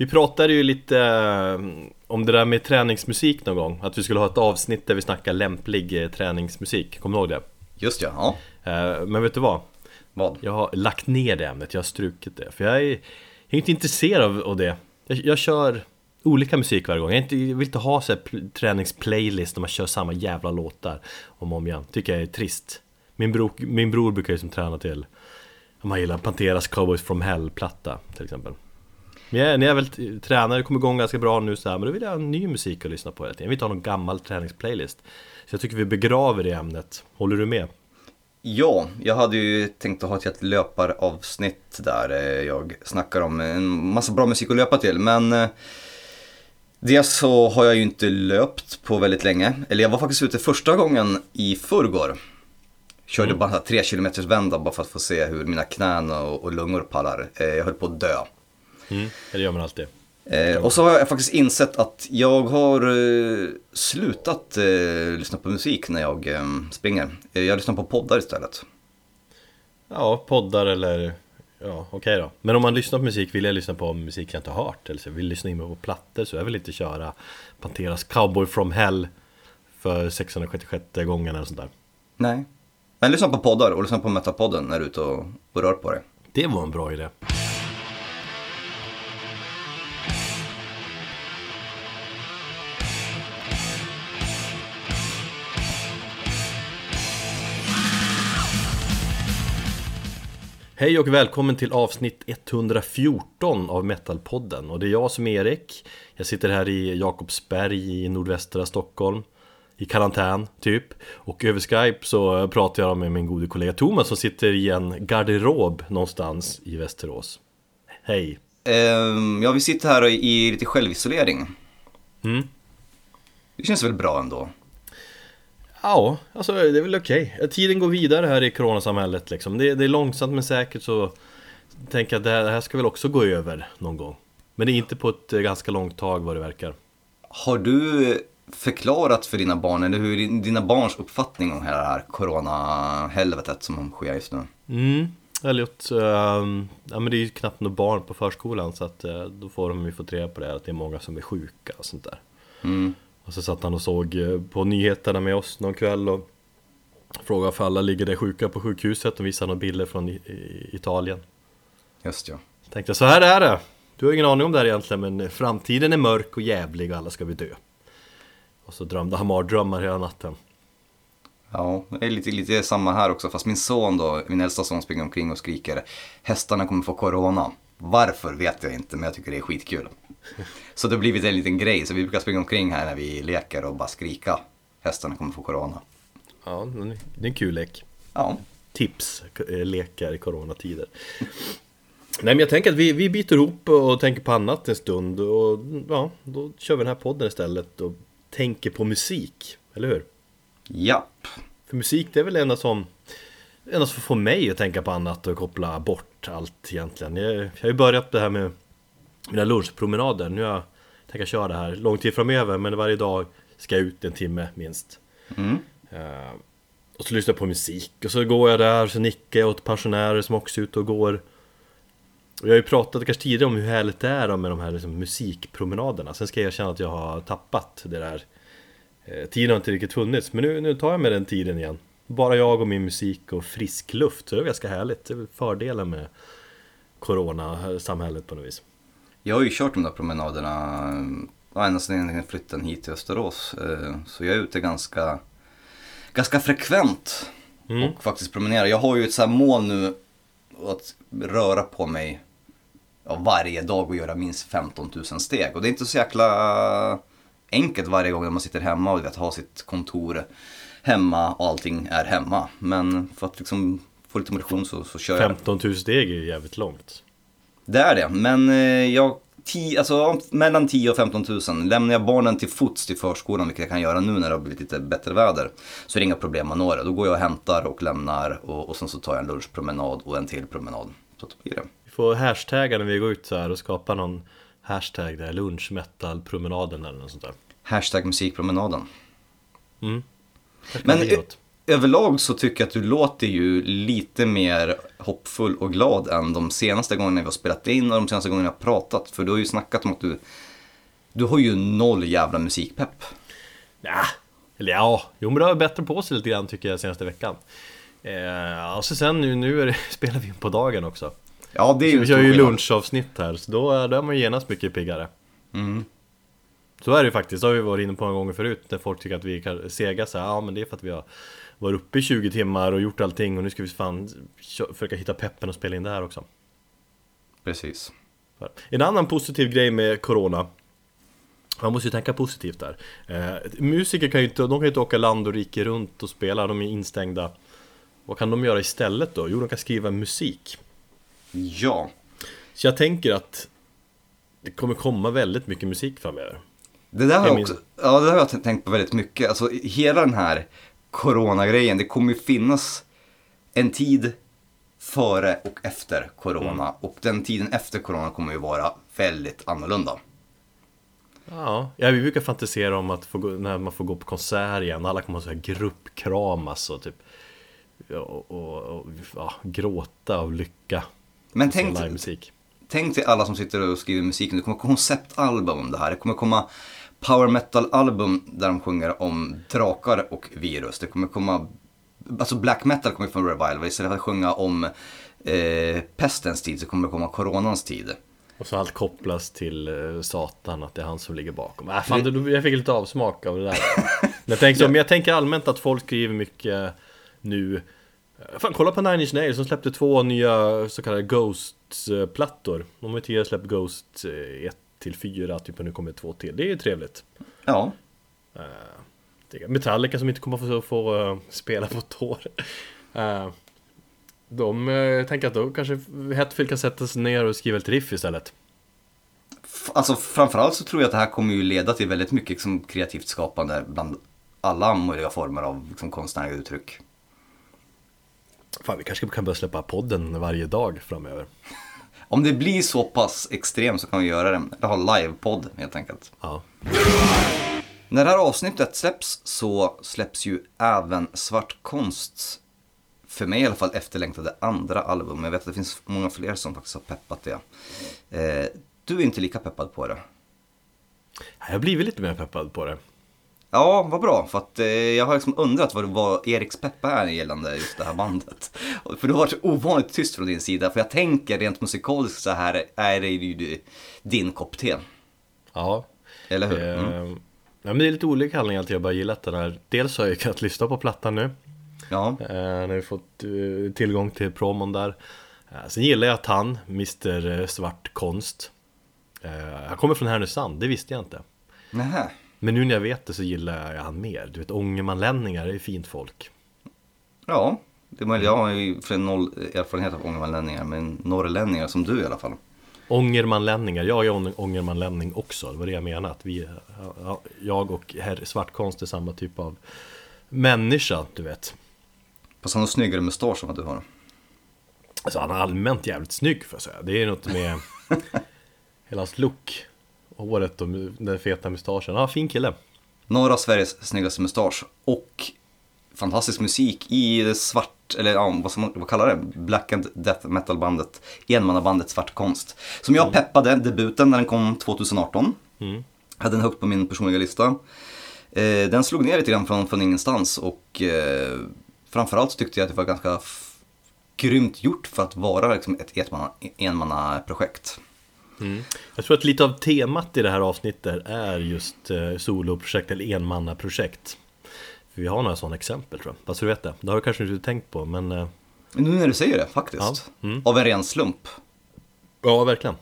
Vi pratade ju lite eh, om det där med träningsmusik någon gång. Att vi skulle ha ett avsnitt där vi snackar lämplig eh, träningsmusik, kommer du ihåg det? Just ja, ja. Eh, Men vet du vad? Vad? Jag har lagt ner det ämnet, jag har strukit det. För jag är, jag är inte intresserad av det. Jag, jag kör olika musik varje gång. Jag, inte, jag vill inte ha så här träningsplaylist där man kör samma jävla låtar om och om igen. Tycker jag är trist. Min bror, min bror brukar ju som träna till Om han gillar Panteras Cowboys from Hell-platta till exempel jag, när jag väl tränar, det kommer igång ganska bra nu så här, men då vill jag ha ny musik att lyssna på hela tiden. Jag vill inte ha någon gammal träningsplaylist. Så jag tycker vi begraver det ämnet. Håller du med? Ja, jag hade ju tänkt att ha ett helt löparavsnitt där eh, jag snackar om en massa bra musik att löpa till. Men eh, dels så har jag ju inte löpt på väldigt länge. Eller jag var faktiskt ute första gången i förrgår. Körde mm. bara tre kilometers vända bara för att få se hur mina knän och, och lungor pallar. Eh, jag höll på att dö. Mm, det gör man alltid. Eh, och så har jag faktiskt insett att jag har eh, slutat eh, lyssna på musik när jag eh, springer. Eh, jag lyssnar på poddar istället. Ja, poddar eller Ja, okej okay då. Men om man lyssnar på musik, vill jag lyssna på musik jag inte har hört eller så vill lyssna in på plattor så jag vill inte köra Panteras Cowboy from Hell för 666 gången eller sånt där. Nej. Men lyssna på poddar och lyssna på Metapodden när du är ute och, och rör på dig. Det var en bra idé. Hej och välkommen till avsnitt 114 av Metalpodden och det är jag som är Erik Jag sitter här i Jakobsberg i nordvästra Stockholm I karantän, typ Och över Skype så pratar jag med min gode kollega Thomas som sitter i en garderob någonstans i Västerås Hej! Um, ja, vi sitter här i lite självisolering mm. Det känns väl bra ändå? Ja, alltså det är väl okej. Okay. Tiden går vidare här i coronasamhället liksom. Det, det är långsamt men säkert så tänker jag att det här, det här ska väl också gå över någon gång. Men det är inte på ett eh, ganska långt tag vad det verkar. Har du förklarat för dina barn, eller hur är dina barns uppfattning om hela det här corona-helvetet som sker just nu? Mm, Elliot, uh, ja men det är ju knappt några barn på förskolan så att uh, då får de ju få reda på det att det är många som är sjuka och sånt där. Mm. Och så satt han och såg eh, på nyheterna med oss någon kväll och frågade för alla ligger det sjuka på sjukhuset och visade några bilder från Italien. Just ja. Tänkte så här är det. Du har ingen aning om det här egentligen men framtiden är mörk och jävlig och alla ska vi dö. Och så drömde han mardrömmar hela natten. Ja, det är lite, lite samma här också. Fast min son då, min äldsta son springer omkring och skriker Hästarna kommer få corona. Varför vet jag inte, men jag tycker det är skitkul. Så det har blivit en liten grej, så vi brukar springa omkring här när vi leker och bara skrika. Hästarna kommer få corona. Ja, det är en kul lek. Ja. Tips, eh, lekar i coronatider. Nej men jag tänker att vi, vi byter ihop och tänker på annat en stund och ja, då kör vi den här podden istället och tänker på musik, eller hur? Japp. För musik det är väl enda som enda som får mig att tänka på annat och koppla bort allt egentligen. Jag, jag har ju börjat det här med mina lunchpromenader. Nu har jag tänkt köra det här lång tid framöver men varje dag ska jag ut en timme minst. Mm. Uh, och så lyssnar jag på musik och så går jag där och så nickar jag åt pensionärer som också är ute och går. Och jag har ju pratat kanske tidigare om hur härligt det är med de här liksom, musikpromenaderna. Sen ska jag erkänna att jag har tappat det där. Eh, tiden har inte riktigt funnits men nu, nu tar jag med den tiden igen. Bara jag och min musik och frisk luft, så det är ganska härligt. Det är fördelen med Corona-samhället på något vis. Jag har ju kört de där promenaderna ända sedan flytten hit till Österås. Eh, så jag är ute ganska, ganska frekvent mm. och faktiskt promenerar. Jag har ju ett så här mål nu att röra på mig varje dag och göra minst 15 000 steg. Och det är inte så jäkla enkelt varje gång när man sitter hemma och vet, har sitt kontor hemma och allting är hemma. Men för att liksom få lite motion så, så kör 15 000 jag. 15 000 steg är ju jävligt långt. Det är det, men eh, jag, tio, alltså, mellan 10 och 15 000. Lämnar jag barnen till fots till förskolan, vilket jag kan göra nu när det har blivit lite bättre väder, så är det inga problem att nå det. Då går jag och hämtar och lämnar och, och sen så tar jag en lunchpromenad och en till promenad. Så då blir det. Vi får hashtagga när vi går ut så här och skapa någon hashtag där, lunchmetalpromenaden eller något sånt där. Hashtag musikpromenaden. Mm. Men överlag så tycker jag att du låter ju lite mer hoppfull och glad än de senaste gångerna vi har spelat in och de senaste gångerna vi har pratat. För du har ju snackat om att du, du har ju noll jävla musikpepp. Ja, eller ja, jo men det har bättre på sig lite grann tycker jag senaste veckan. Eh, och så sen nu, nu det, spelar vi in på dagen också. Ja, det är ju Vi kör ju lunchavsnitt här, så då, då är man ju genast mycket piggare. Mm. Så är det ju faktiskt, det har vi varit inne på några gånger förut När folk tycker att vi är sega så här, ja men det är för att vi har varit uppe i 20 timmar och gjort allting och nu ska vi fan försöka hitta peppen och spela in det här också Precis. En annan positiv grej med Corona Man måste ju tänka positivt där eh, Musiker kan ju inte, de kan ju inte åka land och rike runt och spela, de är instängda Vad kan de göra istället då? Jo, de kan skriva musik Ja. Så jag tänker att Det kommer komma väldigt mycket musik framöver Det där har Jag också, ja det där har jag tänkt på väldigt mycket. Alltså hela den här coronagrejen, det kommer ju finnas en tid före och efter corona. Och den tiden efter corona kommer ju vara väldigt annorlunda. Ja, ja, vi brukar fantisera om att få när man får gå på konsert igen Alla kommer att så här gruppkramas och typ och, och, och ja, gråta av lycka Men tänk, tänk till alla som sitter och skriver musik det kommer konceptalbum om det här. Det kommer komma power metal-album där de sjunger om drakar och virus. Det kommer komma, alltså black metal kommer från revival. Istället för att sjunga om eh, pestens tid så kommer det komma coronans tid. Och så allt kopplas till eh, Satan, att det är han som ligger bakom äh, fan, det, Jag fick lite avsmak av det där Men jag tänker, men jag tänker allmänt att folk skriver mycket nu Eh, Fan, kolla på Nine Inch Nails som släppte två nya så kallade Ghost-plattor De har ju tidigare släppt Ghost 1 till 4, typ och nu kommer två till. Det är ju trevligt. Ja, är Metallica som inte kommer få, få eh, spela på ett år. Eh, De uh, tänker att då kanske Hetfield kan sätta sig ner och skriva ett riff istället. F- Alltså framförallt så tror jag att det här kommer ju leda till väldigt mycket liksom, kreativt skapande bland alla möjliga former av liksom, konstnärliga uttryck. Fan, vi kanske kan börja släppa podden varje dag framöver. Om det blir så pass extremt så kan vi göra det, eller ha livepodd helt enkelt. Ja. När det här avsnittet släpps så släpps ju även Svart Konst, för mig i alla fall, efterlängtade andra album. Jag vet att det finns många fler som faktiskt har peppat det. Eh, du är inte lika peppad på det. Jag har blivit lite mer peppad på det. Ja, vad bra. För att eh, jag har liksom undrat vad, vad Eriks pepp är gällande just det här bandet. För det har varit ovanligt tyst från din sida. För jag tänker rent musikaliskt så här är det ju din kopp te. Ja. Eller hur? Eh, Mm. ja, men det är lite olika anledningar till att jag bara gillat den här. Dels har jag kunnat lyssna på plattan nu. Ja, Eh, när vi fått eh, tillgång till promon där. Eh, sen gillar jag att han, Mr Svart Konst. Eh, han kommer från Härnösand, det visste jag inte. nähä. Men nu när jag vet det så gillar jag han mer. Du vet, ångermanlänningar är fint folk. Ja, det är jag har ju för noll erfarenhet av ångermanlänningar, men norrlänningar som du i alla fall. Ångermanlänningar, jag är ång- ångermanlänning också, det var det jag menade. Att vi, ja, jag och herr Svartkonst är samma typ av människa, du vet. Fast han har snyggare mustasch än vad du har. Alltså han är allmänt jävligt snygg får jag säga. Det är något med hela hans look. Håret och den feta mustaschen. Ja, fin kille. Norra Sveriges snyggaste mustasch och fantastisk musik i svart, eller ja, vad, man, vad kallar det? Black and Death Metal-bandet, enmannabandet Svart Konst. Som jag peppade debuten när den kom 2018. Mm. Hade den högt på min personliga lista. Eh, den slog ner lite grann från, från ingenstans och eh, framförallt tyckte jag att det var ganska grymt gjort för att vara liksom ett enmanna- enmannaprojekt. Jag tror att lite av temat i det här avsnittet är just eh, soloprojekt eller enmannaprojekt. Vi har några sådana exempel tror jag. Fast du vet det, det har du kanske inte tänkt på men eh, Nu när du säger det faktiskt, Ja, mm. av en ren slump. Ja, verkligen.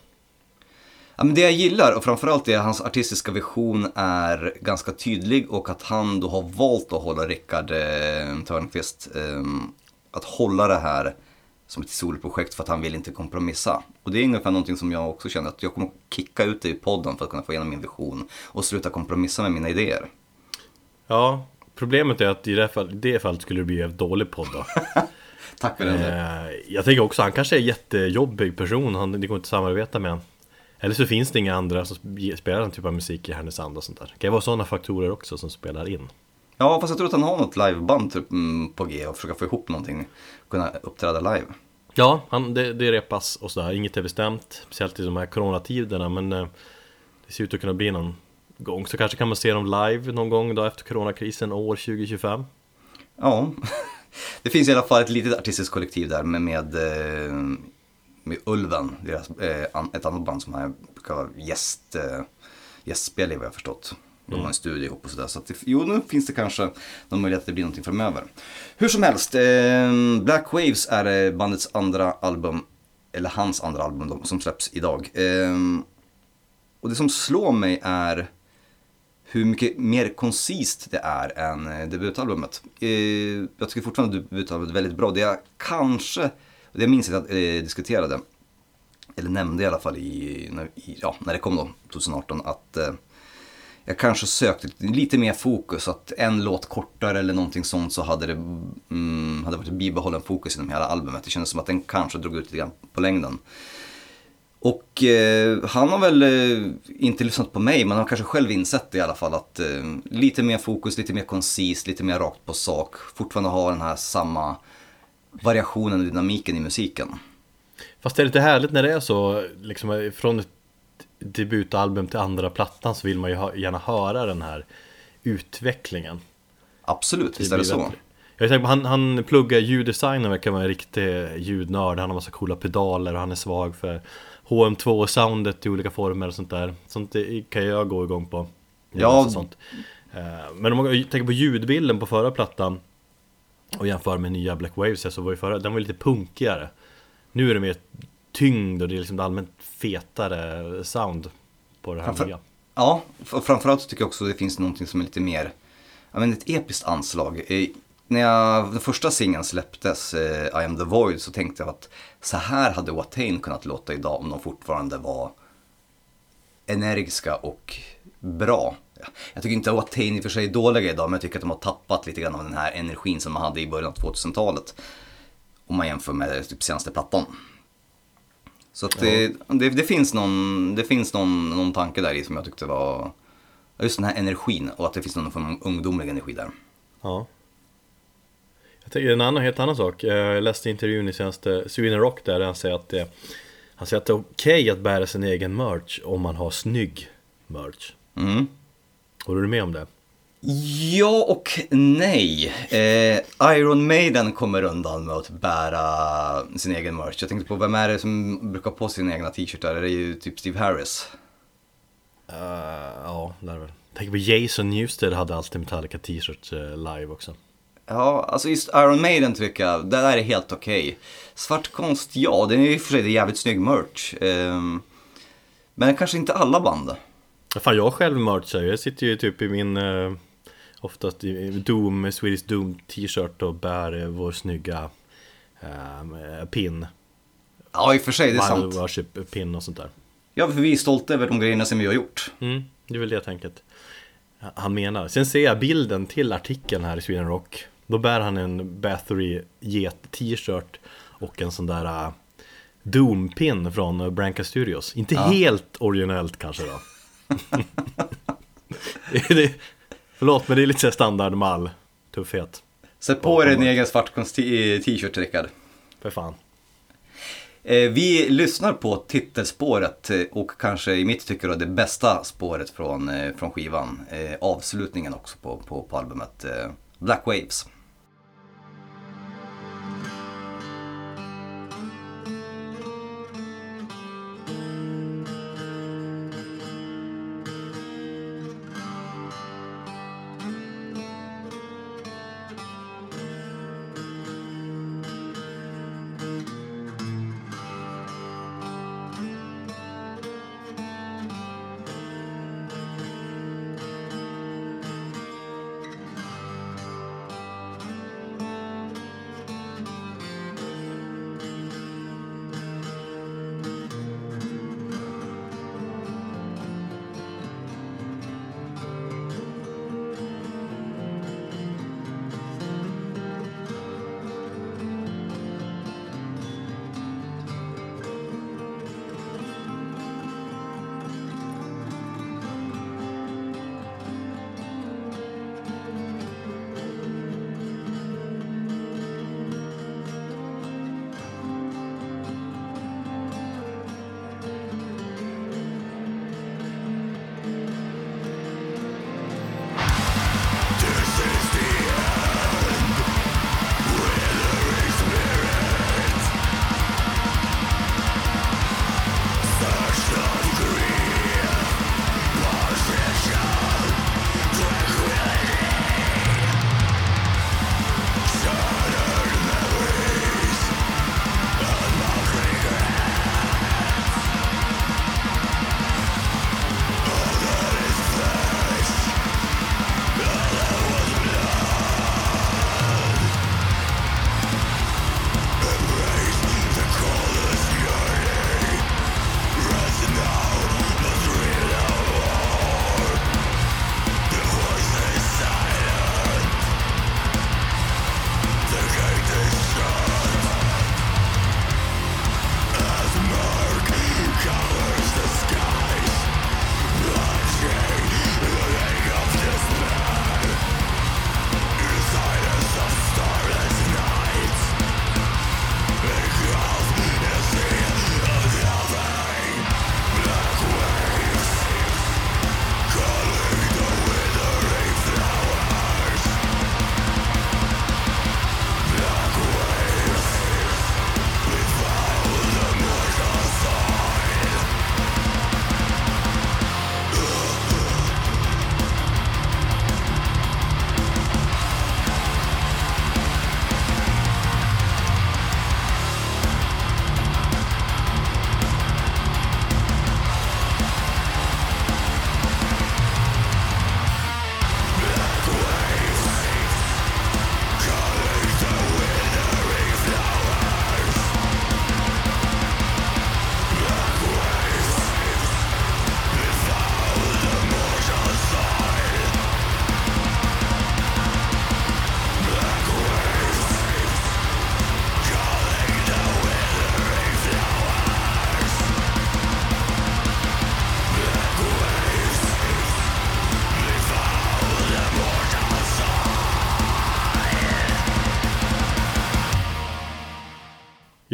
Ja, men det jag gillar och framförallt är att hans artistiska vision är ganska tydlig och att han då har valt att hålla Rickard eh, Törnqvist, eh, att hålla det här som ett solprojekt för att han vill inte kompromissa. Och det är ungefär någonting som jag också känner att jag kommer kicka ut det i podden för att kunna få igenom min vision och sluta kompromissa med mina idéer. Ja, problemet är att i det, fall, det fallet skulle det bli en dålig podd då. Tack för den. Eh, jag tänker också, han kanske är en jättejobbig person, han, det går inte att samarbeta med honom. Eller så finns det inga andra som sp- spelar den typen av musik i Härnösand och sånt där. Det kan ju vara sådana faktorer också som spelar in. Ja, fast jag tror att han har något liveband typ, mm, på G och försöka få ihop någonting. Kunna uppträda live. Ja, han, det, det repas och sådär. Inget är bestämt. Speciellt i de här coronatiderna. Men eh, det ser ut att kunna bli någon gång. Så kanske kan man se dem live någon gång då efter coronakrisen år 2025. Ja, det finns i alla fall ett litet artistiskt kollektiv där med, med, eh, med Ulven, deras, eh, ett annat band som vara gäst, gästspel i vad jag har förstått. De har en studio ihop och sådär. Så att jo, nu finns det kanske någon möjlighet att det blir någonting framöver. Hur som helst, eh, Black Waves är eh, bandets andra album, eller hans andra album då, som släpps idag. Eh, och det som slår mig är hur mycket mer koncist det är än eh, debutalbumet. Eh, jag tycker fortfarande debutalbumet är väldigt bra. Det jag kanske, och det minns jag att jag eh, diskuterade, eller nämnde i alla fall i, när, i, ja, när det kom då, 2018, att eh, jag kanske sökte lite mer fokus, att en låt kortare eller någonting sånt så hade det mm, hade varit bibehållen fokus inom hela albumet. Det kändes som att den kanske drog ut lite grann på längden. Och eh, han har väl eh, inte lyssnat på mig, men han har kanske själv insett det i alla fall att eh, lite mer fokus, lite mer koncist, lite mer rakt på sak. Fortfarande ha den här samma variationen och dynamiken i musiken. Fast det är lite härligt när det är så, liksom från ett debutalbum till andra plattan så vill man ju gärna höra den här utvecklingen. Absolut, visst är det så. Jag tänker på, han, han pluggar ljuddesign och verkar vara en riktig ljudnörd. Han har massa coola pedaler och han är svag för HM2-soundet i olika former och sånt där. Sånt kan jag gå igång på. Ja. Sånt. Eh, Men om man tänker på ljudbilden på förra plattan och jämför med nya Black Waves så var ju förra, den var lite punkigare. Nu är det mer tyngd och det är liksom allmänt fetare sound på det här Framför- nya. Ja, och framförallt så tycker jag också att det finns någonting som är lite mer, ja men ett episkt anslag. Eh, när jag, den första singeln släpptes, eh, I am the void, så tänkte jag att så här hade Watain kunnat låta idag om de fortfarande var energiska och bra. Ja, Jag tycker inte att Watain i och för sig är dåliga idag, men jag tycker att de har tappat lite grann av den här energin som man hade i början av 2000-talet. Om man jämför med typ senaste plattan. Så att det, det, det finns, någon, det finns någon, någon tanke där i som jag tyckte var just den här energin och att det finns någon form av ungdomlig energi där. Ja. Jag tänker en annan, helt annan sak. Eh, Jag läste intervjun i senaste Sweden Rock där han säger att det, han säger att det är okej att bära sin egen merch om man har snygg merch. Mm. Håller du med om det? Ja och nej. Eh, Iron Maiden kommer undan med att bära sin egen merch. Jag tänkte på vem är det som brukar på sina egna t-shirtar? Det är ju typ Steve Harris. Uh, ja, det är väl. Tänk på Jason Newsted hade alltid Metallica t-shirt eh, live också. Ja, alltså just Iron Maiden tycker jag, det där är helt okej. Svart konst, ja, det är och för sig jävligt snygg merch. Ehm, men kanske inte alla band. Fan jag själv merchar ju. Jag sitter ju typ i min eh, Oftast Doom, Swedish Doom t-shirt och bär vår snygga eh, pin Ja, i och för sig, det är Wild sant. Worship pin och sånt där Ja, för vi är stolta över de grejerna som vi har gjort. mm, Det är väl det tänket Han menar Sen ser jag bilden till artikeln här i Sweden Rock Då bär han en Bathory Get t-shirt Och en sån där uh, Doom-pin från Branca Studios Inte Ja. helt originellt kanske då det, Förlåt men det är lite så här standardmall Tuffhet Sätt på er en egen svartkonst t-shirt, Rickard. För fan Eh, vi lyssnar på titelspåret eh, och kanske i mitt tycke då det bästa spåret från, eh, från skivan. Avslutningen också på, på, på albumet Black Waves.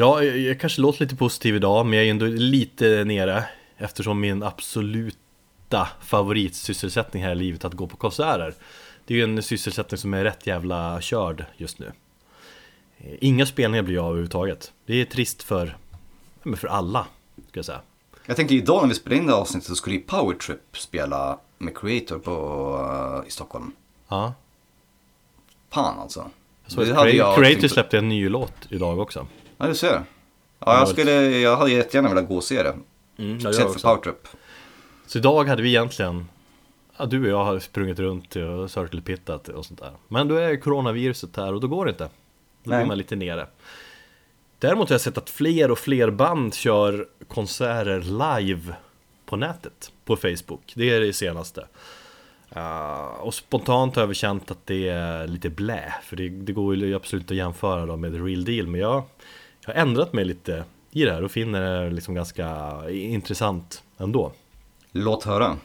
Ja, jag, jag kanske låter lite positiv idag, men jag är ändå lite nere eftersom min absoluta favoritsysselsättning här i livet att gå på konserter. Det är ju en sysselsättning som är rätt jävla körd just nu. Eh, Inga spelningar blir av överhuvudtaget. Det är trist för, men för alla, ska jag säga. Jag tänkte idag när vi spelade in det här avsnittet så skulle ju Powertrip spela med Creator på, eh, i Stockholm. Ja, Fan alltså. jag såg att jag Creator tänkt- släppte en ny låt idag också. Ja, du ser. Ja, Ja, jag, skulle, jag hade jättegärna velat gå och se det. Mm, Speciellt för Powertrip. Så idag hade vi egentligen Ja, du och jag har sprungit runt och cirkelpittat och sånt där Men då är coronaviruset här och då går det inte Då Nej. blir man lite nere Däremot har jag sett att fler och fler band kör konserter live på nätet På Facebook, det är det senaste Uh, och spontant har jag känt att det är lite blä För det, det går ju absolut att jämföra dem med the real deal Men jag, jag har ändrat mig lite i det här och finner det liksom ganska intressant ändå Låt höra. men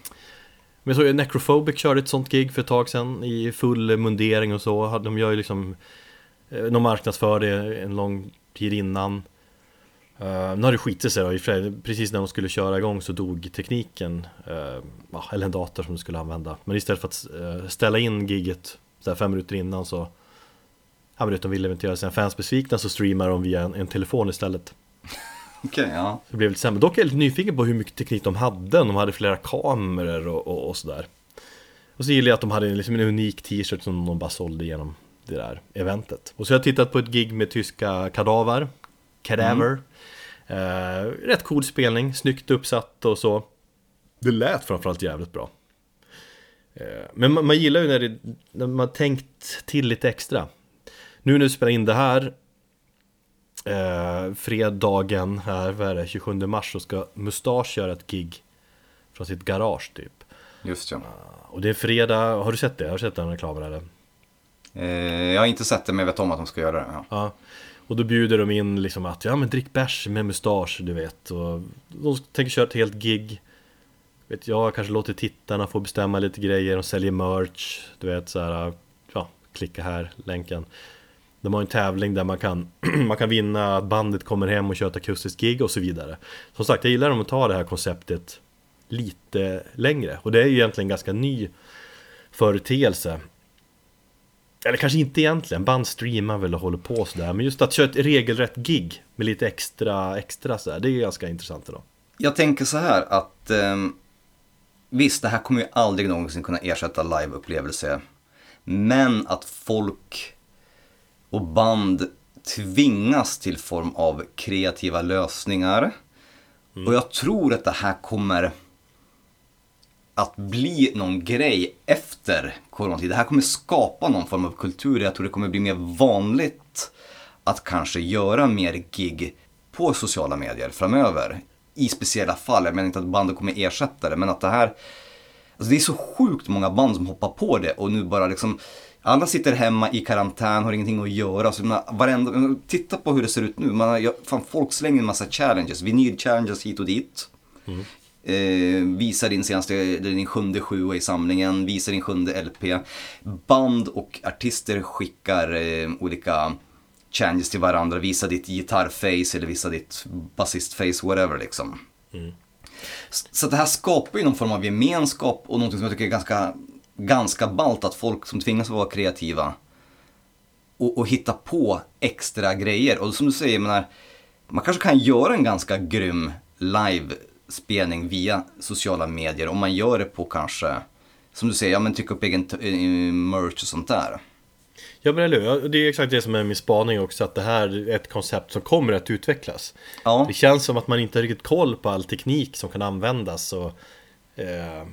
jag såg ju Necrophobic körde ett sånt gig för ett tag sedan i full mundering och så. De gör ju liksom eh, De marknadsför det en lång tid innan. Uh, nu har det skitit sig då, i precis när de skulle köra igång så dog tekniken. ja, eller en dator som de skulle använda. Men istället för att ställa in gigget så här fem minuter innan så Ja men de ville inte göra sina fans besvikna så streamar de via en, en telefon istället. Okej, ja. Så det blev lite sämre. Dock är jag lite nyfiken på hur mycket teknik de hade, de hade flera kameror och, och, och sådär. Och så gillar jag att de hade liksom en unik t-shirt som de bara sålde genom det där eventet. Och så har jag tittat på ett gig med tyska Kadaver, Cadaver. Eh, rätt cool spelning, snyggt uppsatt och så. Det lät framförallt jävligt bra. Eh, men man, man gillar ju när, det, när man tänkt till lite extra. Nu när vi spelar in det här eh, fredagen här, vad är det, 27 mars så ska Mustasch göra ett gig från sitt garage typ. Just ja. Och det är fredag, har du sett det? Har du sett den reklamen eller? Eh, jag har inte sett det men jag vet om att de ska göra det. Ja. Ja. Och då bjuder de in liksom att, ja men drick bärs med mustasch, du vet. Och de tänker köra ett helt gig. Vet jag, kanske låter tittarna få bestämma lite grejer, de säljer merch, du vet så här, ja, klicka här, länken. De har en tävling där man kan, man kan vinna att bandet kommer hem och kör ett akustiskt gig och så vidare. Som sagt, jag gillar om att ta det här konceptet lite längre. Och det är ju egentligen ganska ny företeelse. Eller kanske inte egentligen, band streamar väl och håller på sådär. Men just att köra ett regelrätt gig med lite extra, extra sådär, det är ju ganska intressant idag. Jag tänker så här att eh, visst, det här kommer ju aldrig någonsin kunna ersätta liveupplevelse. Men att folk och band tvingas till form av kreativa lösningar. Och jag tror att det här kommer att bli någon grej efter coronatid. Det här kommer skapa någon form av kultur. Jag tror det kommer bli mer vanligt att kanske göra mer gig på sociala medier framöver. I speciella fall. Jag menar inte att bandet kommer ersätta det, men att det här... Alltså det är så sjukt många band som hoppar på det och nu bara liksom... Alla sitter hemma i karantän, har ingenting att göra. Så man, varenda, titta på hur det ser ut nu. Man, jag, fan, folk slänger en massa challenges. Vi need challenges hit och dit. Eh, visa din senaste, din sjunde sjua i samlingen, visa din sjunde LP. Band och artister skickar eh, olika challenges till varandra. Visa ditt gitarrface eller visa ditt basistface, whatever liksom. S- Så det här skapar ju någon form av gemenskap och något som jag tycker är ganska, ganska ballt att folk som tvingas vara kreativa och, och hitta på extra grejer. Och som du säger, menar, man kanske kan göra en ganska grym live-spelning via sociala medier om man gör det på kanske, som du säger, ja men trycka upp egen eh, merch och sånt där. Ja men eller hur, det är exakt det som är min spaning också, att det här är ett koncept som kommer att utvecklas. Ja, Det känns som att man inte har riktigt koll på all teknik som kan användas och eh,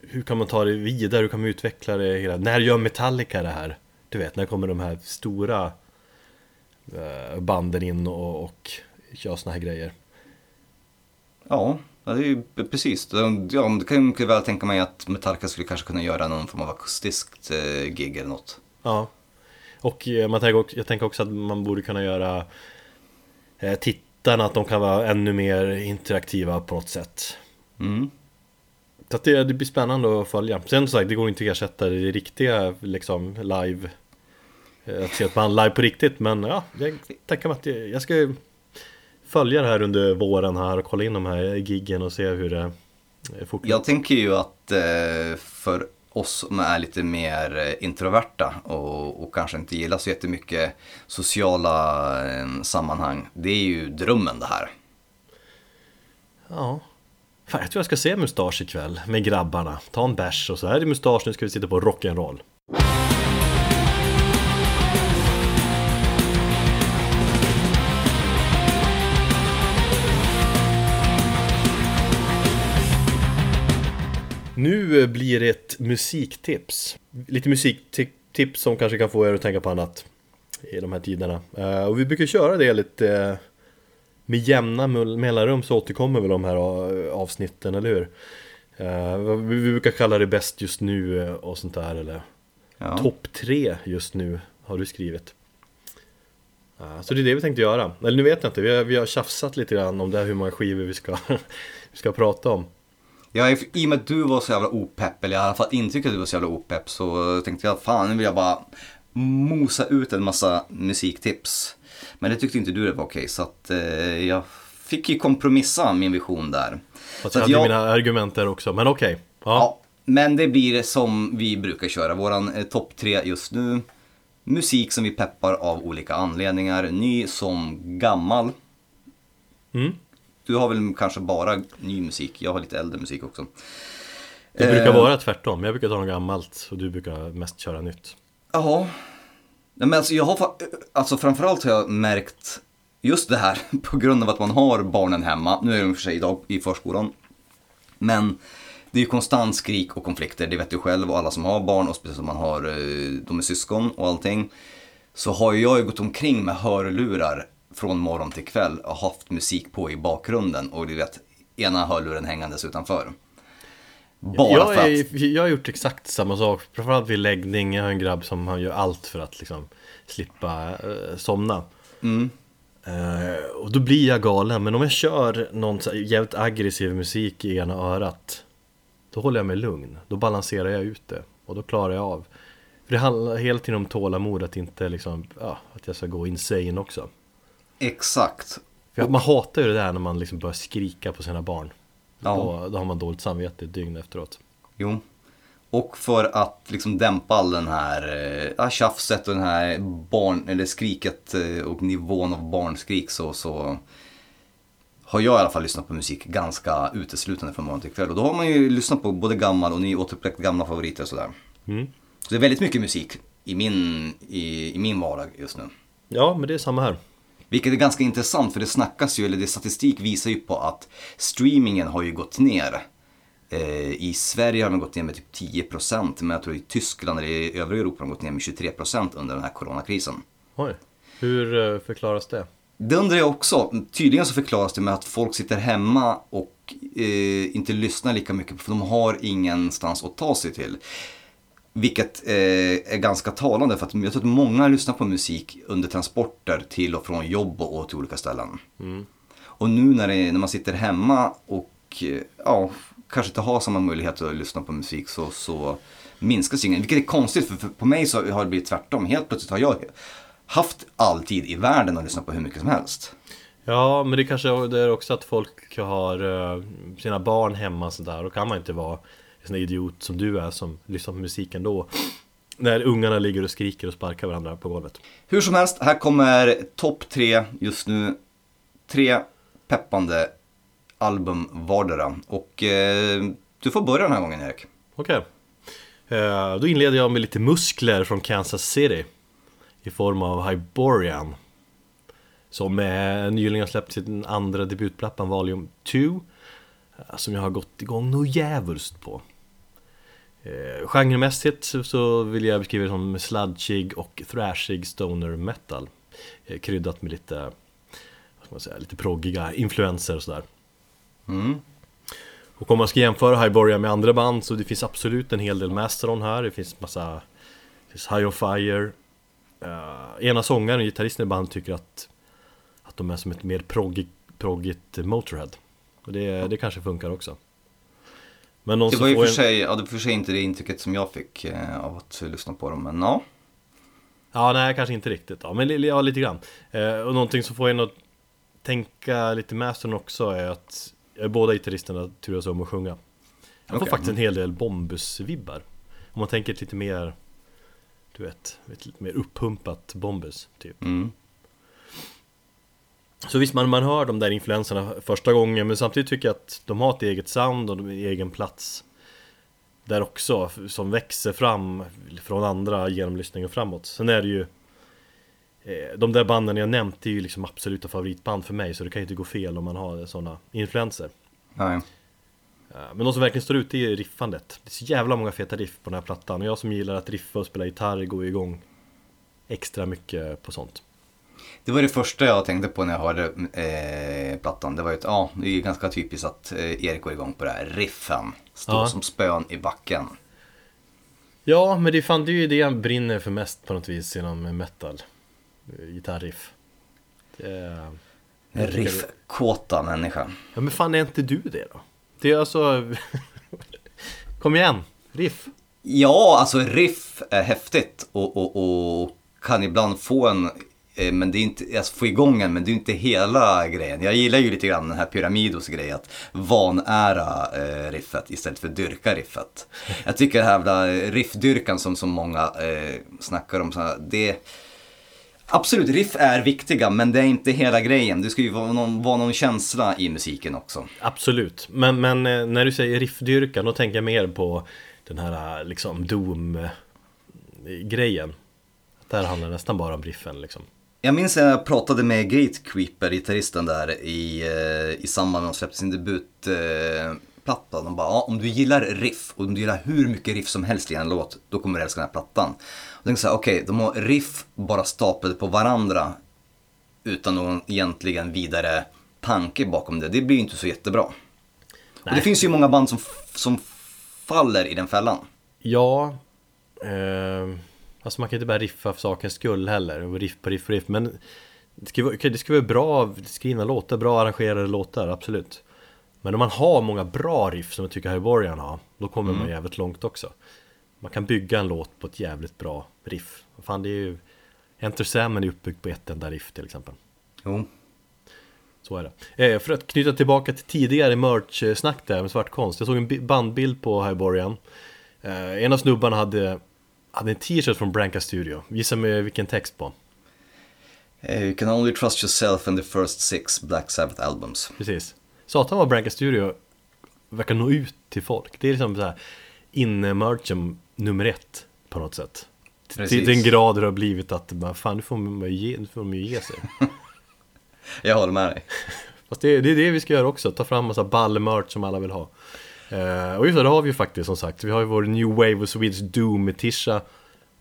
hur kan man ta det vidare, hur kan man utveckla det hela? När gör Metallica det här? Du vet, när kommer de här stora eh, banden in och, och gör såna här grejer? ja, det är ju precis. Ja, det kan jag mycket väl tänka mig att Metallica skulle kanske kunna göra någon form av akustiskt eh, gig eller något. Ja, och eh, man tänker jag tänker också att man borde kunna göra tittarna att de kan vara ännu mer interaktiva på något sätt. Mm. Så att det, det blir spännande att följa. Sen som sagt, det går inte att ersätta det riktiga liksom live att se ett band live på riktigt Men ja, jag tänker mig att jag, jag ska följa det här under våren här och kolla in de här giggen och se hur det fortgår. Jag tänker ju att eh, för oss som är lite mer eh, introverta och, och kanske inte gillar så jättemycket sociala eh, sammanhang. Det är ju drömmen det här. Ja. Fan, jag tror jag ska se Mustasch ikväll med grabbarna. Ta en bärs och så här är det Mustasch, nu ska vi sitta på rock'n'roll. Nu eh, blir det ett musiktips. Lite musiktips som kanske kan få er att tänka på annat i de här tiderna. Eh, och vi brukar köra det lite eh, med jämna mellanrum så återkommer väl de här avsnitten, eller hur? Uh, vi brukar kalla det bäst just nu och sånt där eller ja. topp tre just nu har du skrivit. Så det är det vi tänkte göra. Eller nu vet jag inte, vi har, vi har tjafsat lite grann om det här hur många skivor vi ska, vi ska prata om. Ja, i och med att du var så jävla opepp, eller jag hade fått intrycket att du var så jävla opepp, så tänkte jag fan nu vill jag bara mosa ut en massa musiktips. Men det tyckte inte du det var okej, så att eh, jag fick ju kompromissa min vision där. Fast jag hade jag... mina argument där också, men okej. Okay. Ja. ja. men det blir som vi brukar köra, våran eh, topp tre just nu. Musik som vi peppar av olika anledningar, ny som gammal. Mm. Du har väl kanske bara ny musik, jag har lite äldre musik också. Det brukar eh, vara tvärtom, jag brukar ta något gammalt och du brukar mest köra nytt. Ja, men alltså jag har alltså framförallt har jag märkt just det här på grund av att man har barnen hemma. Nu är de för sig idag i förskolan. Men det är ju konstant skrik och konflikter, det vet du själv och alla som har barn och speciellt om man har, eh, de är syskon och allting. Så har jag ju gått omkring med hörlurar från morgon till kväll och haft musik på i bakgrunden och du vet, ena hörluren hängandes utanför. Bara jag, för att... jag har gjort exakt samma sak, framförallt vid läggning. Jag har en grabb som han gör allt för att liksom slippa eh, somna. Mm. Eh, och då blir jag galen, men om jag kör någon jävligt aggressiv musik i ena örat Då håller jag mig lugn, då balanserar jag ut det och då klarar jag av För det handlar hela tiden om tålamod, att inte liksom, ja, att jag ska gå insane också Exakt. För man hatar ju det där när man liksom börjar skrika på sina barn. Ja. Då, då har man dåligt samvete ett dygn efteråt. Jo. Och för att liksom dämpa all den här äh, tjafset och den här barn, eller skriket äh, och nivån av barnskrik så, så har jag i alla fall lyssnat på musik ganska uteslutande från morgon till kväll. Och då har man ju lyssnat på både gammal och ny, återuppväckt gamla favoriter och sådär. Mm. Så det är väldigt mycket musik i min, i, i min vardag just nu. Ja, men det är samma här. Vilket är ganska intressant för det snackas ju, eller det statistik visar ju på att streamingen har ju gått ner. Eh, I Sverige har den gått ner med typ 10% men jag tror i Tyskland eller i övriga Europa har den gått ner med 23% under den här coronakrisen. Oj, hur eh, förklaras det? Det undrar jag också. Tydligen så förklaras det med att folk sitter hemma och eh, inte lyssnar lika mycket för de har ingenstans att ta sig till. Vilket eh, är ganska talande för att jag tror att många lyssnar på musik under transporter till och från jobb och till olika ställen. Mm. Och nu när, det, när man sitter hemma och eh, ja, kanske inte har samma möjlighet att lyssna på musik så, så minskas ingen. Vilket är konstigt för, för på mig så har det blivit tvärtom. Helt plötsligt har jag haft all tid i världen att lyssna på hur mycket som helst. Ja, men det kanske är också att folk har uh, sina barn hemma sådär. Då kan man inte vara sån idiot som du är som lyssnar på musiken då. När ungarna ligger och skriker och sparkar varandra på golvet. Hur som helst, här kommer topp tre just nu. Tre peppande album vardera. Och eh, du får börja den här gången Erik. Okej. Okay. eh, Då inleder jag med lite muskler från Kansas City I form av Hyborian Som eh, nyligen har släppt sin andra debutplattan Volume 2 eh, Som jag har gått igång något jävulst på Eh, genremässigt så vill jag beskriva det som sludgig och thrashig stoner metal. Eh, Kryddat med lite, vad ska man säga, lite proggiga influenser och sådär. Mm. Och om man ska jämföra Hyboria med andra band så det finns absolut en hel del Mastodon här. Det finns massa, det finns High on Fire. Uh, Ena sångaren och gitarristen i bandet tycker att Att de är som ett mer proggigt, proggigt Motorhead. Och det, det kanske funkar också men det var ju för, en... sig, ja, det för sig inte det intrycket som jag fick eh, av att lyssna på dem, men ja. Ja, nej kanske inte riktigt. Ja, men ja, lite grann. Eh, och någonting som får en att tänka lite Mastern också är att båda gitarristerna turas om att sjunga. Jag får okay. faktiskt en hel del Bombus-vibbar. Om man tänker lite mer, du vet, lite mer upppumpat Bombus typ. Mm. Så visst, man, man hör de där influenserna första gången, men samtidigt tycker jag att de har ett eget sound och en egen plats där också, som växer fram från andra genomlyssningar framåt. Sen är det ju eh, de där banden jag nämnt är ju liksom absoluta favoritband för mig så det kan ju inte gå fel om man har sådana influenser. Nej. Men de som verkligen står ut är riffandet. Det är så jävla många feta riff på den här plattan och jag som gillar att riffa och spela gitarr går igång extra mycket på sånt. Det var det första jag tänkte på när jag hörde eh, plattan. Det var ju att, ja, det är ganska typiskt att eh, Erik går igång på det här riffen. Står ja. som spön i backen. Ja, men det är fan det är ju det han brinner för mest på något vis inom metal. Gitarriff. Riffkåta människa. Ja, men fan är inte du det då? Det är alltså... Kom igen, riff. Ja, alltså riff är häftigt och, och, och kan ibland få en Eh, Eh, men det är inte, alltså få igång en, men det är inte hela grejen. Jag gillar ju lite grann den här Pyramidos grej, att vanära eh, riffet istället för dyrka riffet. Jag tycker det här jävla riffdyrkan som så många eh, snackar om, så här, det Absolut, riff är viktiga, men det är inte hela grejen. Det ska ju vara någon, vara någon känsla i musiken också. Absolut, men, men eh, när du säger riffdyrkan, då tänker jag mer på den här eh, liksom Doom-grejen. Där handlar det nästan bara om riffen liksom. Jag minns när jag pratade med Gatekeeper, gitarristen där, i, eh, i samband med att de släppte sin debutplatta. De bara, ja, om du gillar riff och om du gillar hur mycket riff som helst i en låt, då kommer du älska den här plattan. Och jag tänkte så okej, okay, de har riff bara staplade på varandra utan någon egentligen vidare tanke bakom det. Det blir ju inte så jättebra. Nej. Och det finns ju många band som, som faller i den fällan. Ja, eh... Alltså man kan inte bara riffa för sakens skull heller, och riff på riff på riff Men det ska, vara, det ska vara bra skrivna låtar, bra arrangerade låtar, absolut. Men om man har många bra riff som jag tycker Hyborgian har Då kommer mm. man jävligt långt också. Man kan bygga en låt på ett jävligt bra riff. Fan det är ju Enter Salmon är uppbyggt på ett enda riff till exempel. Jo. Så är det. Eh, För att knyta tillbaka till tidigare merch-snack där med svart konst Jag såg en bandbild på Hyborgian eh, En av snubbarna hade hade en t-shirt från Branca Studio. Gissa med vilken text på. Uh, you can only trust yourself in the first six Black Sabbath albums. Precis. Satan vad Branca Studio verkar nå ut till folk. Det är liksom såhär inne-merchen nummer ett på något sätt. Precis. Till den grad det har blivit att man, fan nu får man ge, nu får man ge sig. Jag håller med dig. Fast det, det, är det vi ska göra också, ta fram massa ball-merch som alla vill ha. Uh, och just det, det har vi ju faktiskt som sagt. Vi har ju vår New Wave of Swedish Doom med Tisha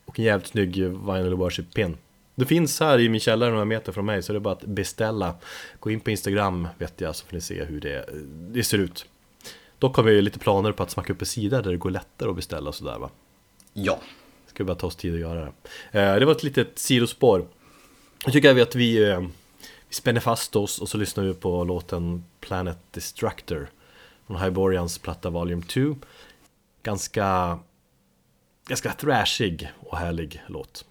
och en jävligt snygg Vinyl Worship-pin. Det finns här i min källare några meter från mig så det är bara att beställa. Gå in på Instagram vet jag så får ni se hur det, det ser ut. Dock har vi lite planer på att smacka upp en sida där det går lättare att beställa och sådär va? Ja. Ska vi bara ta oss tid att göra det. Uh, det var ett litet sidospår. Jag tycker att vi, uh, vi spänner fast oss och så lyssnar vi på låten Planet Destructor från Hyborians platta Volume 2. Ganska, ganska thrashig och härlig låt.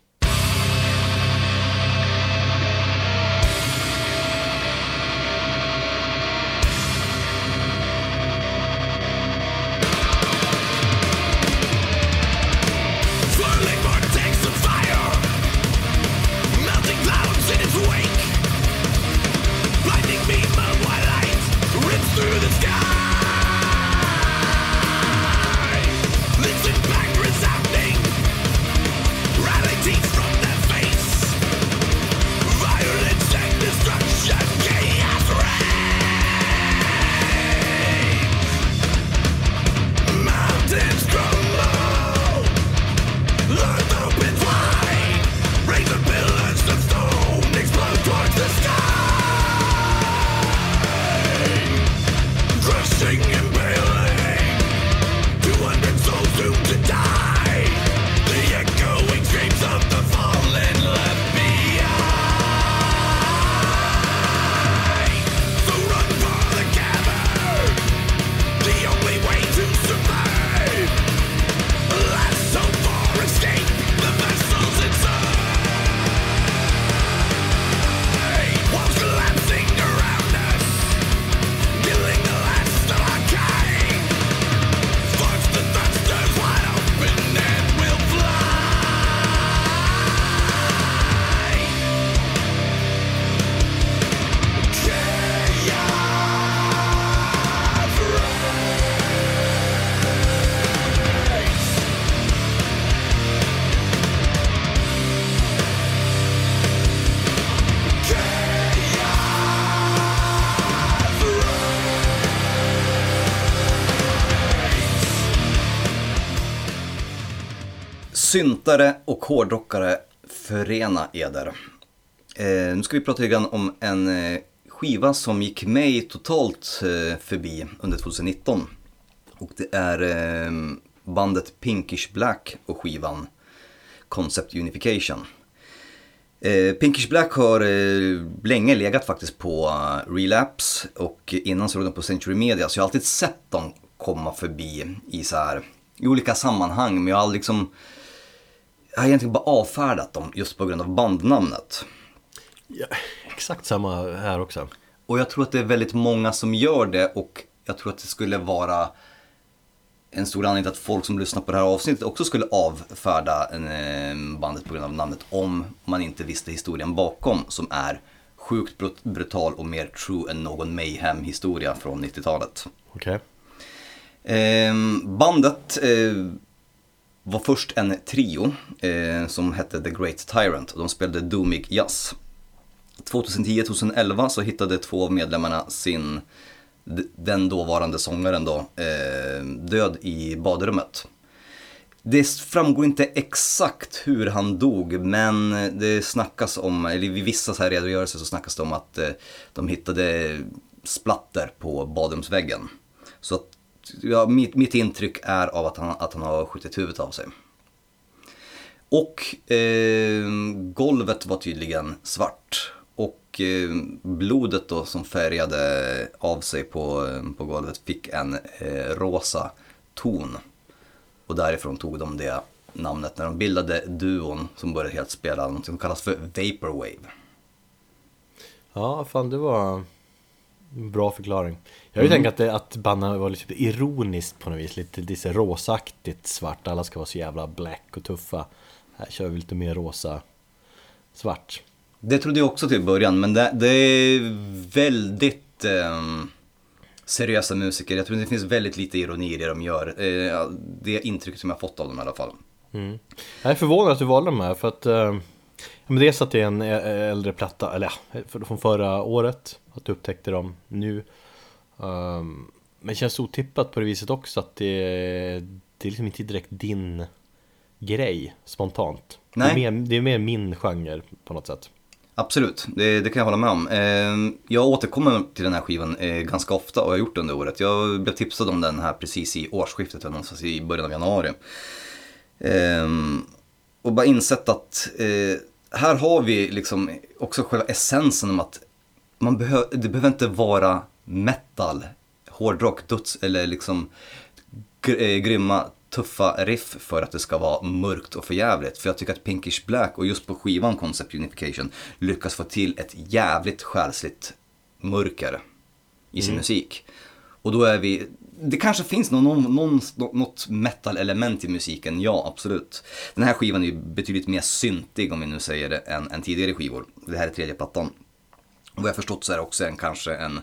Syntare och hårdrockare, förena eder. Eh, nu ska vi prata lite grann om en eh, skiva som gick mig totalt eh, förbi under 2019. Och det är eh, bandet Pinkish Black och skivan Concept Unification. Eh, Pinkish Black har eh, länge legat faktiskt på uh, Relapse och innan så låg de på Century Media så jag har alltid sett dem komma förbi i så här i olika sammanhang men jag har aldrig liksom jag har egentligen bara avfärdat dem just på grund av bandnamnet. Ja, exakt samma här också. Och jag tror att det är väldigt många som gör det och jag tror att det skulle vara en stor anledning till att folk som lyssnar på det här avsnittet också skulle avfärda en, bandet på grund av namnet om man inte visste historien bakom som är sjukt brutal och mer true än någon Mayhem historia från 90-talet. Okej. Okay. Eh, bandet eh, var först en trio eh, som hette The Great Tyrant och de spelade doomig jazz. 2010-2011 så hittade två av medlemmarna sin, den dåvarande sångaren då, eh, död i badrummet. Det framgår inte exakt hur han dog men det snackas om, eller vid vissa så här redogörelser så snackas det om att eh, de hittade splatter på badrumsväggen. Ja, mitt, mitt intryck är av att han, att han har skjutit huvudet av sig. Och eh, golvet var tydligen svart. Och eh, blodet då som färgade av sig på, på golvet fick en eh, rosa ton. Och därifrån tog de det namnet när de bildade duon som började helt spela något som kallas för Vaporwave. Ja, fan det var en bra förklaring. Jag har ju mm. tänkt att, det, att bandet var lite ironiskt på något vis, lite, lite rosaktigt svart. Alla ska vara så jävla black och tuffa. Här kör vi lite mer rosa svart. Det trodde jag också till början, men det, det är väldigt eh, seriösa musiker. Jag tror det finns väldigt lite ironi i det de gör. Eh, det är intrycket som jag fått av dem i alla fall. Mm. Jag är förvånad att du valde de här, för att eh, men dels att det är en äldre platta, eller ja, från förra året, att du upptäckte dem nu. Um, men känns otippat på det viset också att det, det är liksom inte direkt din grej spontant. Nej. Det, är mer, det är mer min genre på något sätt. Absolut, det, det, kan jag hålla med om. Eh, jag återkommer till den här skivan eh, ganska ofta och jag har gjort det under året. Jag blev tipsad om den här precis i årsskiftet, någonstans i början av januari. Eh, och bara insett att här har vi liksom också själva essensen om att man behö det behöver inte vara metal, hårdrock, döds eller liksom grymma tuffa riff för att det ska vara mörkt och förjävligt. För jag tycker att Pinkish Black och just på skivan Concept Unification lyckas få till ett jävligt själsligt mörker i sin mm. musik. Och då är vi, det kanske finns någon, någon, något metal-element i musiken, ja absolut. Den här skivan är ju betydligt mer syntig om vi nu säger det, än, än tidigare skivor. Det här är tredje plattan. Och vad jag förstått så är det också en, kanske en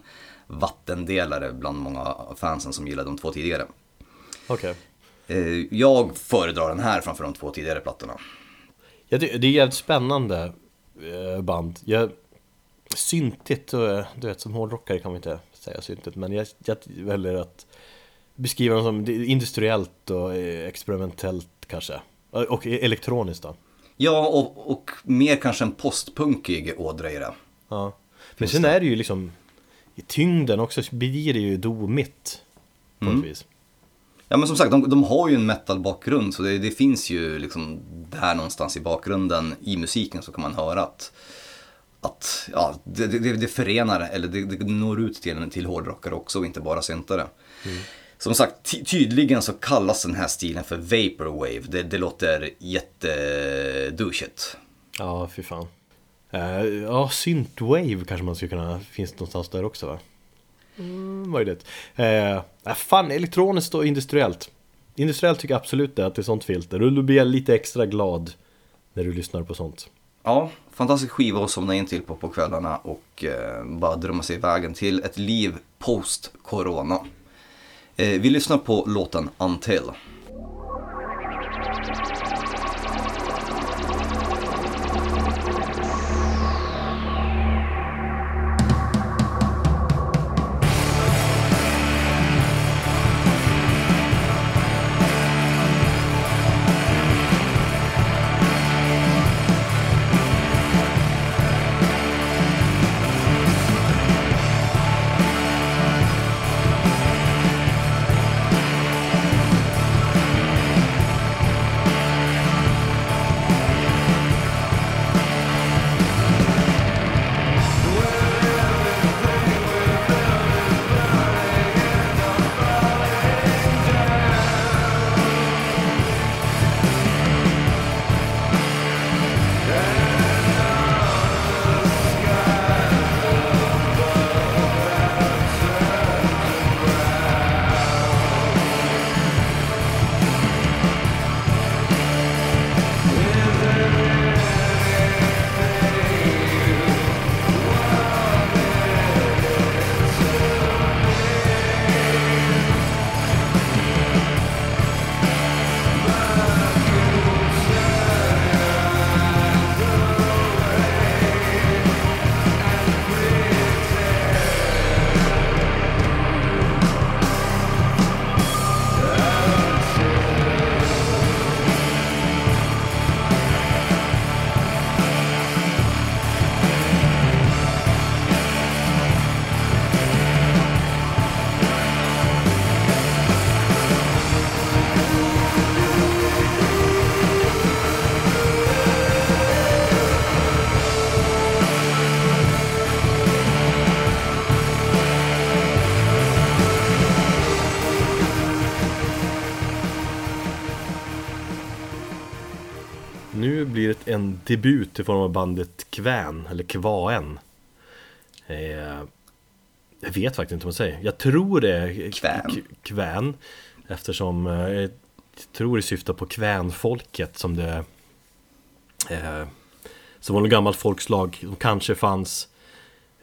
vattendelare bland många fansen som gillar de två tidigare. Okej. Okay. Eh, jag föredrar den här framför de två tidigare plattorna. Ja, det, det är jävligt spännande eh, band. Jag, syntigt, du vet som hårdrockare kan man inte säga syntigt, men jag, jag väljer att beskriva dem som industriellt och eh, experimentellt kanske. Och elektroniskt då. Ja, och, och mer kanske en postpunkig ådra i det. Ja. Men sen är det ju liksom i tyngden också blir det ju domigt på mm. ett vis. Ja men som sagt, de, de har ju en metal-bakgrund så det, det, finns ju liksom där någonstans i bakgrunden i musiken så kan man höra att, att ja, det, det, det förenar, eller det, det når ut till, till hårdrockare också och inte bara syntare. Mm. Som sagt, tydligen så kallas den här stilen för Vaporwave. Det, det låter jättedouchigt. Ja, fy fan. Uh, ja, Synthwave kanske man skulle kunna, finns någonstans där också va? Mm, möjligt. Uh, fan, elektroniskt och industriellt. Industriellt tycker jag absolut det, att det är sånt filter. Och då blir jag lite extra glad när du lyssnar på sånt. Ja, fantastisk skiva att somna in till på, på kvällarna och eh, bara drömma sig vägen till ett liv post-corona. Eh, vi lyssnar på låten Until. Debut i form av bandet Kvän, eller Kvaen. Eh, jag vet faktiskt inte vad man säger. Jag tror det är Kvän. Kvän. Eftersom eh, jag tror det syftar på kvänfolket som det eh, Som var något gammalt folkslag som kanske fanns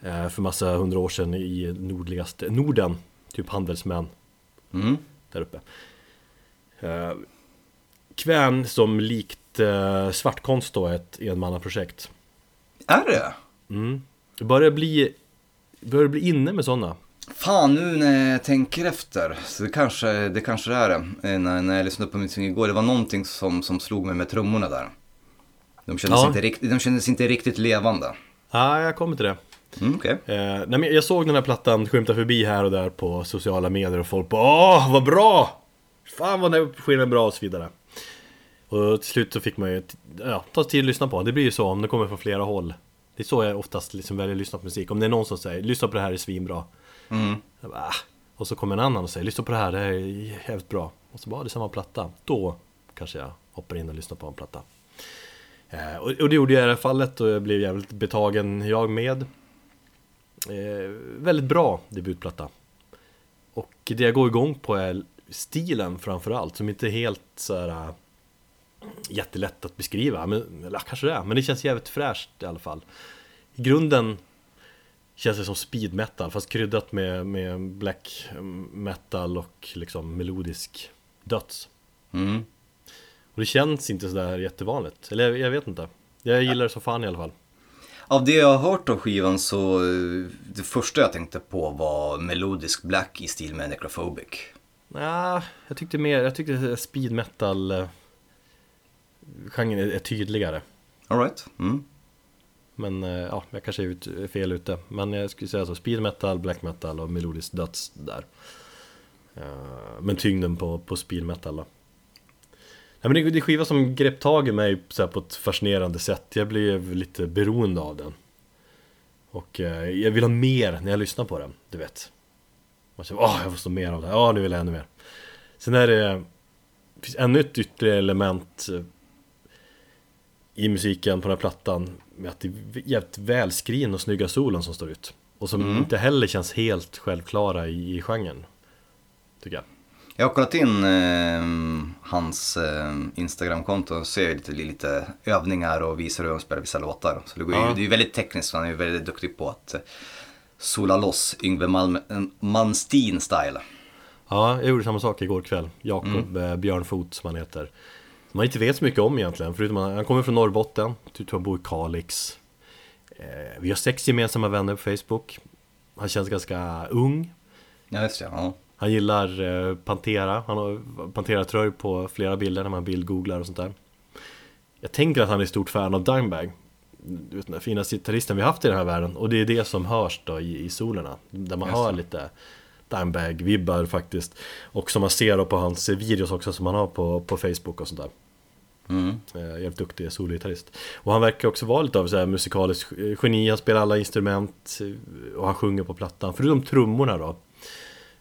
eh, för massa hundra år sedan i nordligaste Norden. Typ handelsmän Mm. där uppe. Eh, Kvän som likt eh, svartkonst då ett enmannaprojekt. Är det? Mm. Det börjar bli, börjar bli inne med sådana. Fan, nu när jag tänker efter, så det kanske det kanske är det. Eh, När, när jag lyssnade på musiken igår, det var någonting som, som slog mig med trummorna där. De kändes, Ja. inte, rikt, de kändes inte riktigt levande. Ja, jag kommer till det. Mm, Okej. Eh, nej, men jag såg den här plattan skymta förbi här och där på sociala medier och folk bara Åh, vad bra! Fan vad den här skivan är bra och så vidare. Och till slut så fick man ju ja, ta tid att lyssna på. Det blir ju så om det kommer från flera håll. Det är så jag oftast liksom väljer att lyssna på musik. Om det är någon som säger lyssna på det här, är svinbra. Mm. Bara, ah. Och så kommer en annan och säger lyssna på det här, det här är jävligt bra. Och så bara, det är samma platta. Då kanske jag hoppar in och lyssnar på en platta. Eh, och, och det gjorde jag i det här fallet och jag blev jävligt betagen jag med. Eh, väldigt bra debutplatta. Och det jag går igång på är stilen framförallt, som inte är helt så här jättelätt att beskriva. Men, eller kanske det är, men det känns jävligt fräscht i alla fall. I grunden känns det som speed metal, fast kryddat med, med black metal och liksom melodisk döds. Mm. Och det känns inte sådär jättevanligt, eller jag, jag vet inte. Jag gillar det som fan i alla fall. Av det jag har hört av skivan så, eh, det första jag tänkte på var melodisk black i stil med Necrophobic. Ja, jag tyckte mer, jag tyckte speed metal eh, genren är, är tydligare. Alright. Mm. Men eh, ja, jag kanske är ut, fel ute. Men jag skulle säga så, speed metal, black metal och melodisk döds där. Eh, Men tyngden på, på speed metal då. Ja, men det, det är skiva som grepp tag i mig så på ett fascinerande sätt. Jag blev lite beroende av den. Och eh, jag vill ha mer när jag lyssnar på den, du vet. Man säger åh, jag måste ha mer av det här. Ja, nu vill jag ännu mer. Sen är det, det finns ännu ett yttre element eh, i musiken på den här plattan med att det är jävligt välskriven och snygga solen som står ut. Och som Mm. inte heller känns helt självklara i, i genren. Tycker jag. Jag har kollat in eh, hans eh, Instagramkonto och ser lite, lite övningar och visar hur han spelar vissa låtar. Så det, går ju, Ja. det är ju väldigt tekniskt, han är ju väldigt duktig på att eh, sola loss Yngwie Malm, eh, Malmsteen-style. Ja, jag gjorde samma sak igår kväll. Jakob mm. Björnfot som han heter. Man inte vet så mycket om egentligen. Förutom att han kommer från Norrbotten. Tror han bor i Kalix. Eh, vi har sex gemensamma vänner på Facebook. Han känns ganska ung. Ja, just det. Ja. Han gillar eh, Pantera. Han har Pantera-tröjor på flera bilder när man bildgooglar och sånt där. Jag tänker att han är stort fan av Dimebag. Du vet, den fina gitarristen vi haft i den här världen. Och det är det som hörs då i, i solerna. Där man Just hör lite Dimebag-vibbar faktiskt. Och som man ser då på hans videos också som han har på, på Facebook och sånt där. Mm. Eh, jävligt duktig sologitarrist. Och han verkar också vara lite av så här musikaliskt geni, han spelar alla instrument eh, och han sjunger på plattan. Förutom trummorna då.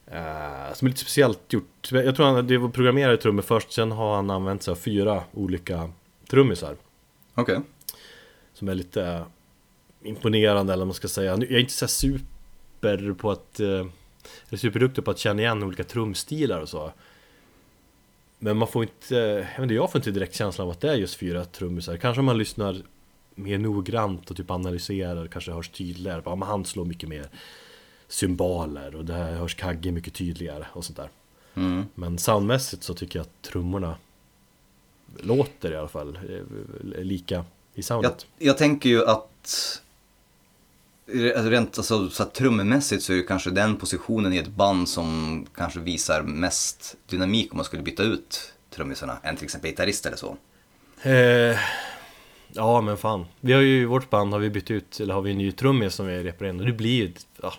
Eh, som är lite speciellt gjort. Jag tror han det var programmerade trummor först, sen har han använt sig av fyra olika trummisar. Okej. Som är lite imponerande eller vad man ska säga. Jag är inte så super på att... Eller superduktig på att känna igen olika trumstilar och så. Men man får inte... Jag, inte, jag får inte direkt känslan av att det är just fyra trummisar. Kanske om man lyssnar mer noggrant och typ analyserar kanske hörs tydligare. Ja, men han slår mycket mer symboler och det här hörs Kagge mycket tydligare och sånt där. Mm. Men soundmässigt så tycker jag att trummorna låter i alla fall eh, lika i Jag, soundet. jag tänker ju att rent alltså, så trummässigt så är det kanske den positionen i ett band som kanske visar mest dynamik om man skulle byta ut trummisarna än till exempel gitarrist eller så. Eh, ja men fan. Vi har ju i vårt band har vi bytt ut, eller har vi en ny trummis som vi repar in och det blir ju ja,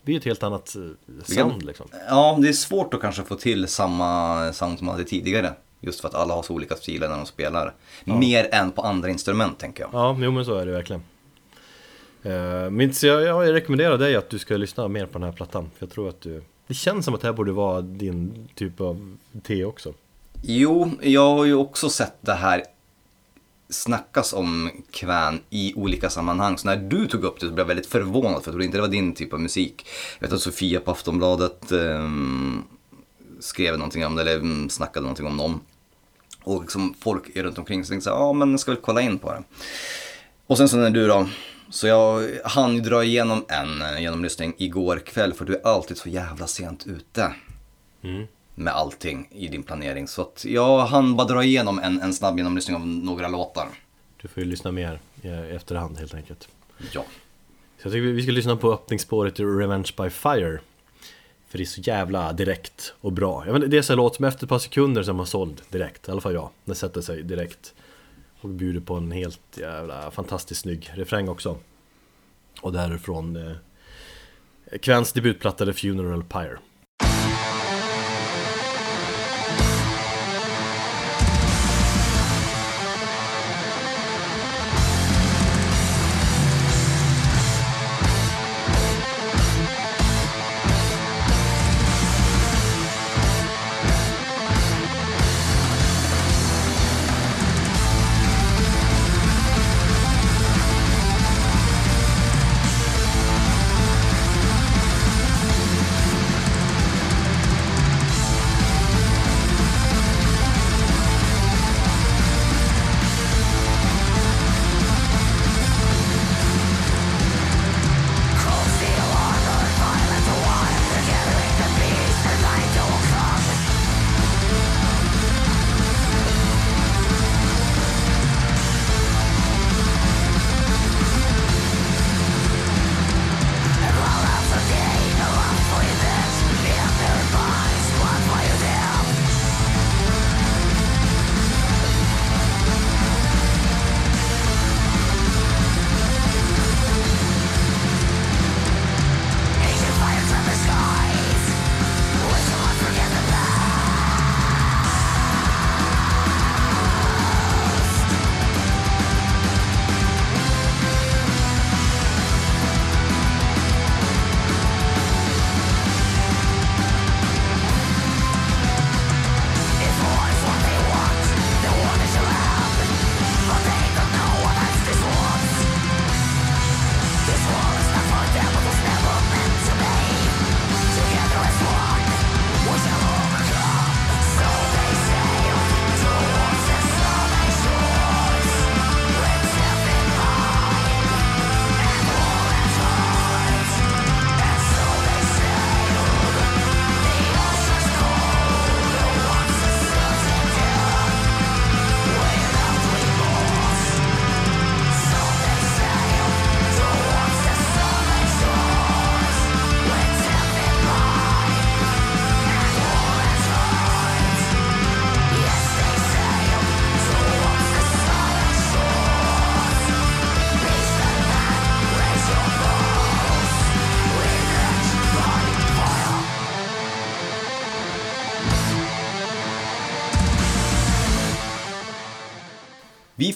det blir ett helt annat eh, sound liksom. Ja, det är svårt att kanske få till samma sound som man hade tidigare. Just för att alla har så olika stilar när de spelar. Mer än på andra instrument tänker jag. Ja, jo men så är det verkligen. Eh, men så jag, jag rekommenderar dig att du ska lyssna mer på den här plattan. För jag tror att du... Det känns som att det här borde vara din typ av te också. Jo, jag har ju också sett det här snackas om Kvän i olika sammanhang. Så när du tog upp det så blev jag väldigt förvånad för jag trodde inte det var din typ av musik. Jag vet att Sofia på Aftonbladet eh, skrev någonting om det, eller mm, snackade någonting om dem. Och liksom folk runt omkring så tänkte jag, ja men jag ska väl kolla in på det. Och sen så när du då, så jag hann ju dra igenom en eh, genomlyssning igår kväll för du är alltid så jävla sent ute. Mm. Med allting i din planering. Så att jag hann bara dra igenom en, en snabb genomlyssning av några låtar. Du får ju lyssna mer i efterhand helt enkelt. Ja. Så jag tycker vi ska lyssna på öppningsspåret i Revenge by Fire. För det är så jävla direkt och bra. Jag vet, det är så en låt som efter ett par sekunder som har såld direkt. I alla fall jag. Den sätter sig direkt. Och bjuder på en helt jävla fantastiskt snygg refräng också. Och därifrån eh, Kvens debutplatta The Funeral Pyre.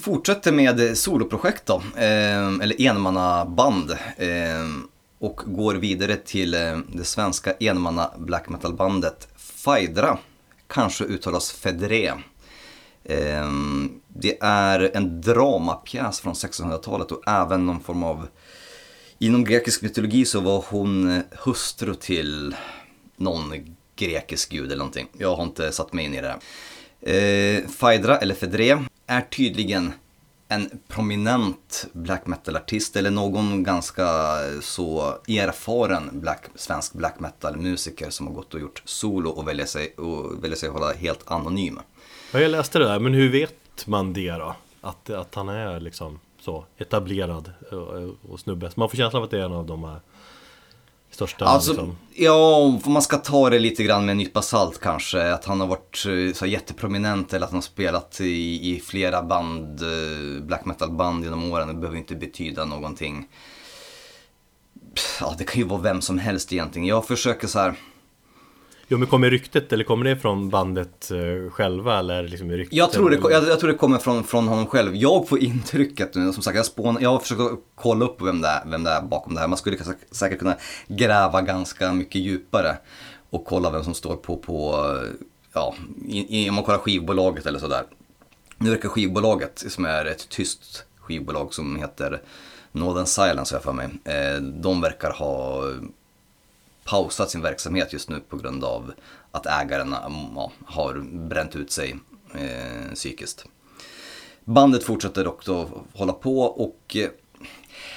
Fortsätter med soloprojekt då, eh, eller enmannaband. Eh, och går vidare till eh, det svenska enmanna black metal-bandet Faidra. Kanske uttalas Fedre. Eh, det är en dramapjäs från 1600-talet och även någon form av... Inom grekisk mytologi så var hon eh, hustru till någon grekisk gud eller någonting. Jag har inte satt mig in i det. Eh, Faidra, eller Fedre, är tydligen en prominent black metal-artist eller någon ganska eh, så erfaren black, svensk black metal-musiker som har gått och gjort solo och väljer sig, och väljer sig hålla helt anonym. Ja, jag läste det där, men hur vet man det då? Att, att han är liksom så etablerad eh, och, och snubbe. Så man får känslan av att det är en av de här största Alltså, liksom. ja, om man ska ta det lite grann med en nypa salt kanske. Att han har varit eh, så jätteprominent eller att han har spelat i, i flera band, eh, black metal-band genom åren. Det behöver inte betyda någonting. Ja, det kan ju vara vem som helst egentligen. Jag försöker så här. Jo men kommer ryktet eller kommer det från bandet eh, själva eller liksom ryktet? Jag tror det, jag, jag tror det kommer från, från honom själv. Jag får intrycket, nu, som sagt, jag, spån, jag har försökt kolla upp vem det, är, vem det är bakom det här. Man skulle säk- säkert kunna gräva ganska mycket djupare och kolla vem som står på, på ja, om man kollar skivbolaget eller sådär. Nu verkar skivbolaget, som är ett tyst skivbolag som heter Northern Silence har jag för mig. Eh, de verkar ha pausat sin verksamhet just nu på grund av att ägaren mm, ja, har bränt ut sig eh, psykiskt. Bandet fortsätter dock att hålla på och eh,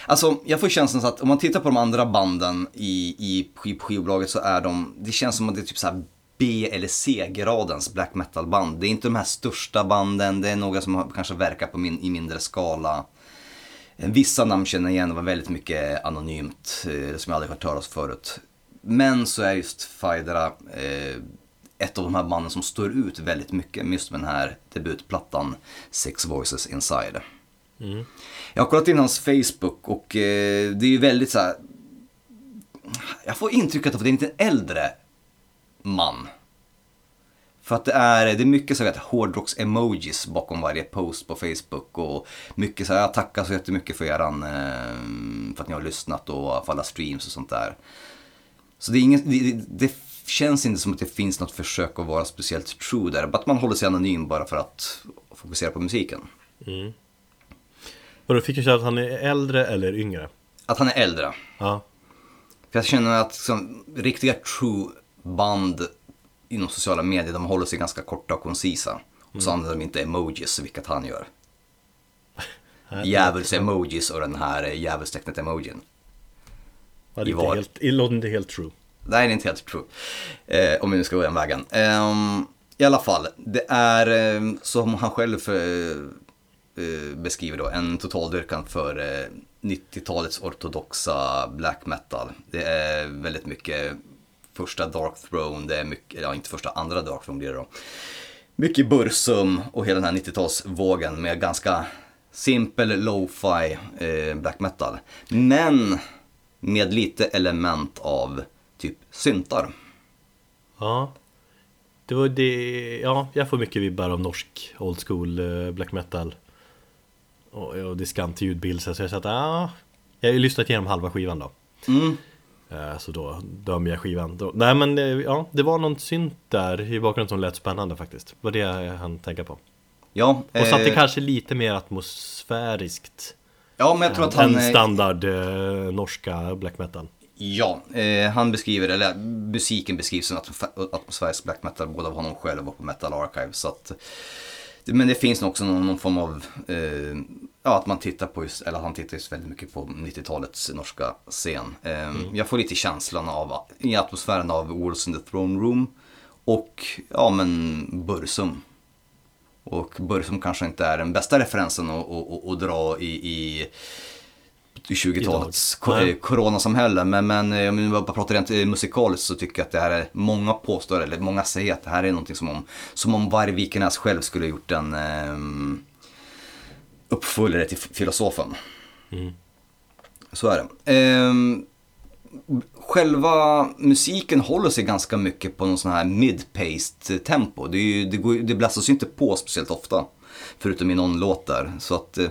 Alltså jag får känslan att om man tittar på de andra banden i, i skivbolaget så är de, det känns som att det är typ så här B eller C-gradens black metal-band. Det är inte de här största banden, det är några som kanske verkar på min, i mindre skala. Vissa namn känner jag igen, det var väldigt mycket anonymt, eh, som jag aldrig hört talas förut. Men så är just Faidera eh, ett av de här banden som står ut väldigt mycket med just med den här debutplattan Six Voices Inside. Mm. Jag har kollat in hans Facebook och eh, det är ju väldigt så här, Jag får intrycket av att det är inte en äldre man. För att det är, det är mycket så att hårdrocks-emojis bakom varje post på Facebook och mycket så här, jag tackar så jättemycket för eran, eh, för att ni har lyssnat och för alla streams och sånt där. Så det, är inget, det, det, känns inte som att det finns något försök att vara speciellt true där. Att man håller sig anonym bara för att fokusera på musiken. Mm. Och då fick du säga att han är äldre eller yngre? Att han är äldre. Ja. För jag känner att som, riktiga true band inom sociala medier, de håller sig ganska korta och koncisa. Och så mm. använder de inte emojis, vilket han gör. Djävuls-emojis och den här djävulstecknet-emojin. Ja, det, är inte helt, det låter inte helt true. Nej, det är inte helt true. Eh, om vi nu ska gå den vägen. Eh, I alla fall, det är eh, som han själv för, eh, beskriver då, en totaldyrkan för 90-talets eh, ortodoxa black metal. Det är väldigt mycket första Dark Throne, det är mycket, ja inte första, andra Dark Throne blir det då. Mycket Bursum och hela den här 90-talsvågen med ganska simpel lo-fi eh, black metal. Men med lite element av typ syntar. Ja. Det var det, ja, jag får mycket vibbar av norsk old school eh, black metal. Och, och diskant ljudbild så jag sa att ja, jag har ju lyssnat igenom halva skivan då. Mm. Eh, så då dömer jag skivan. Nej men eh, ja, det var någon synt där i bakgrunden som lät spännande faktiskt. Det var det jag hann tänka på. Ja. Och satte eh... kanske lite mer atmosfäriskt. Ja, men jag tror att han... En standard eh, norska black metal. Ja, eh, han beskriver, eller musiken beskrivs som atmosfärisk black metal både av honom själv och på Metal Archive. Så att, men det finns nog också någon, någon form av, eh, ja att man tittar på just, eller han tittar just väldigt mycket på 90-talets norska scen. Eh, mm. Jag får lite känslan av, i atmosfären av Wars in the Throne Room och, ja men Bursum. Och Bursum kanske inte är den bästa referensen att, att, att dra i, i 20-talets coronasamhälle. Men, men eh, om vi bara pratar rent eh, musikaliskt så tycker jag att det här är, många påstår, eller många säger att det här är någonting som om, som om Varg själv skulle ha gjort en um, uppföljare till filosofen. Mm. Så är det. Um, själva musiken håller sig ganska mycket på någon sån här mid-paced tempo. Det, ju, det, går, det bläsas ju inte på speciellt ofta. Förutom i någon låt där. Så att eh,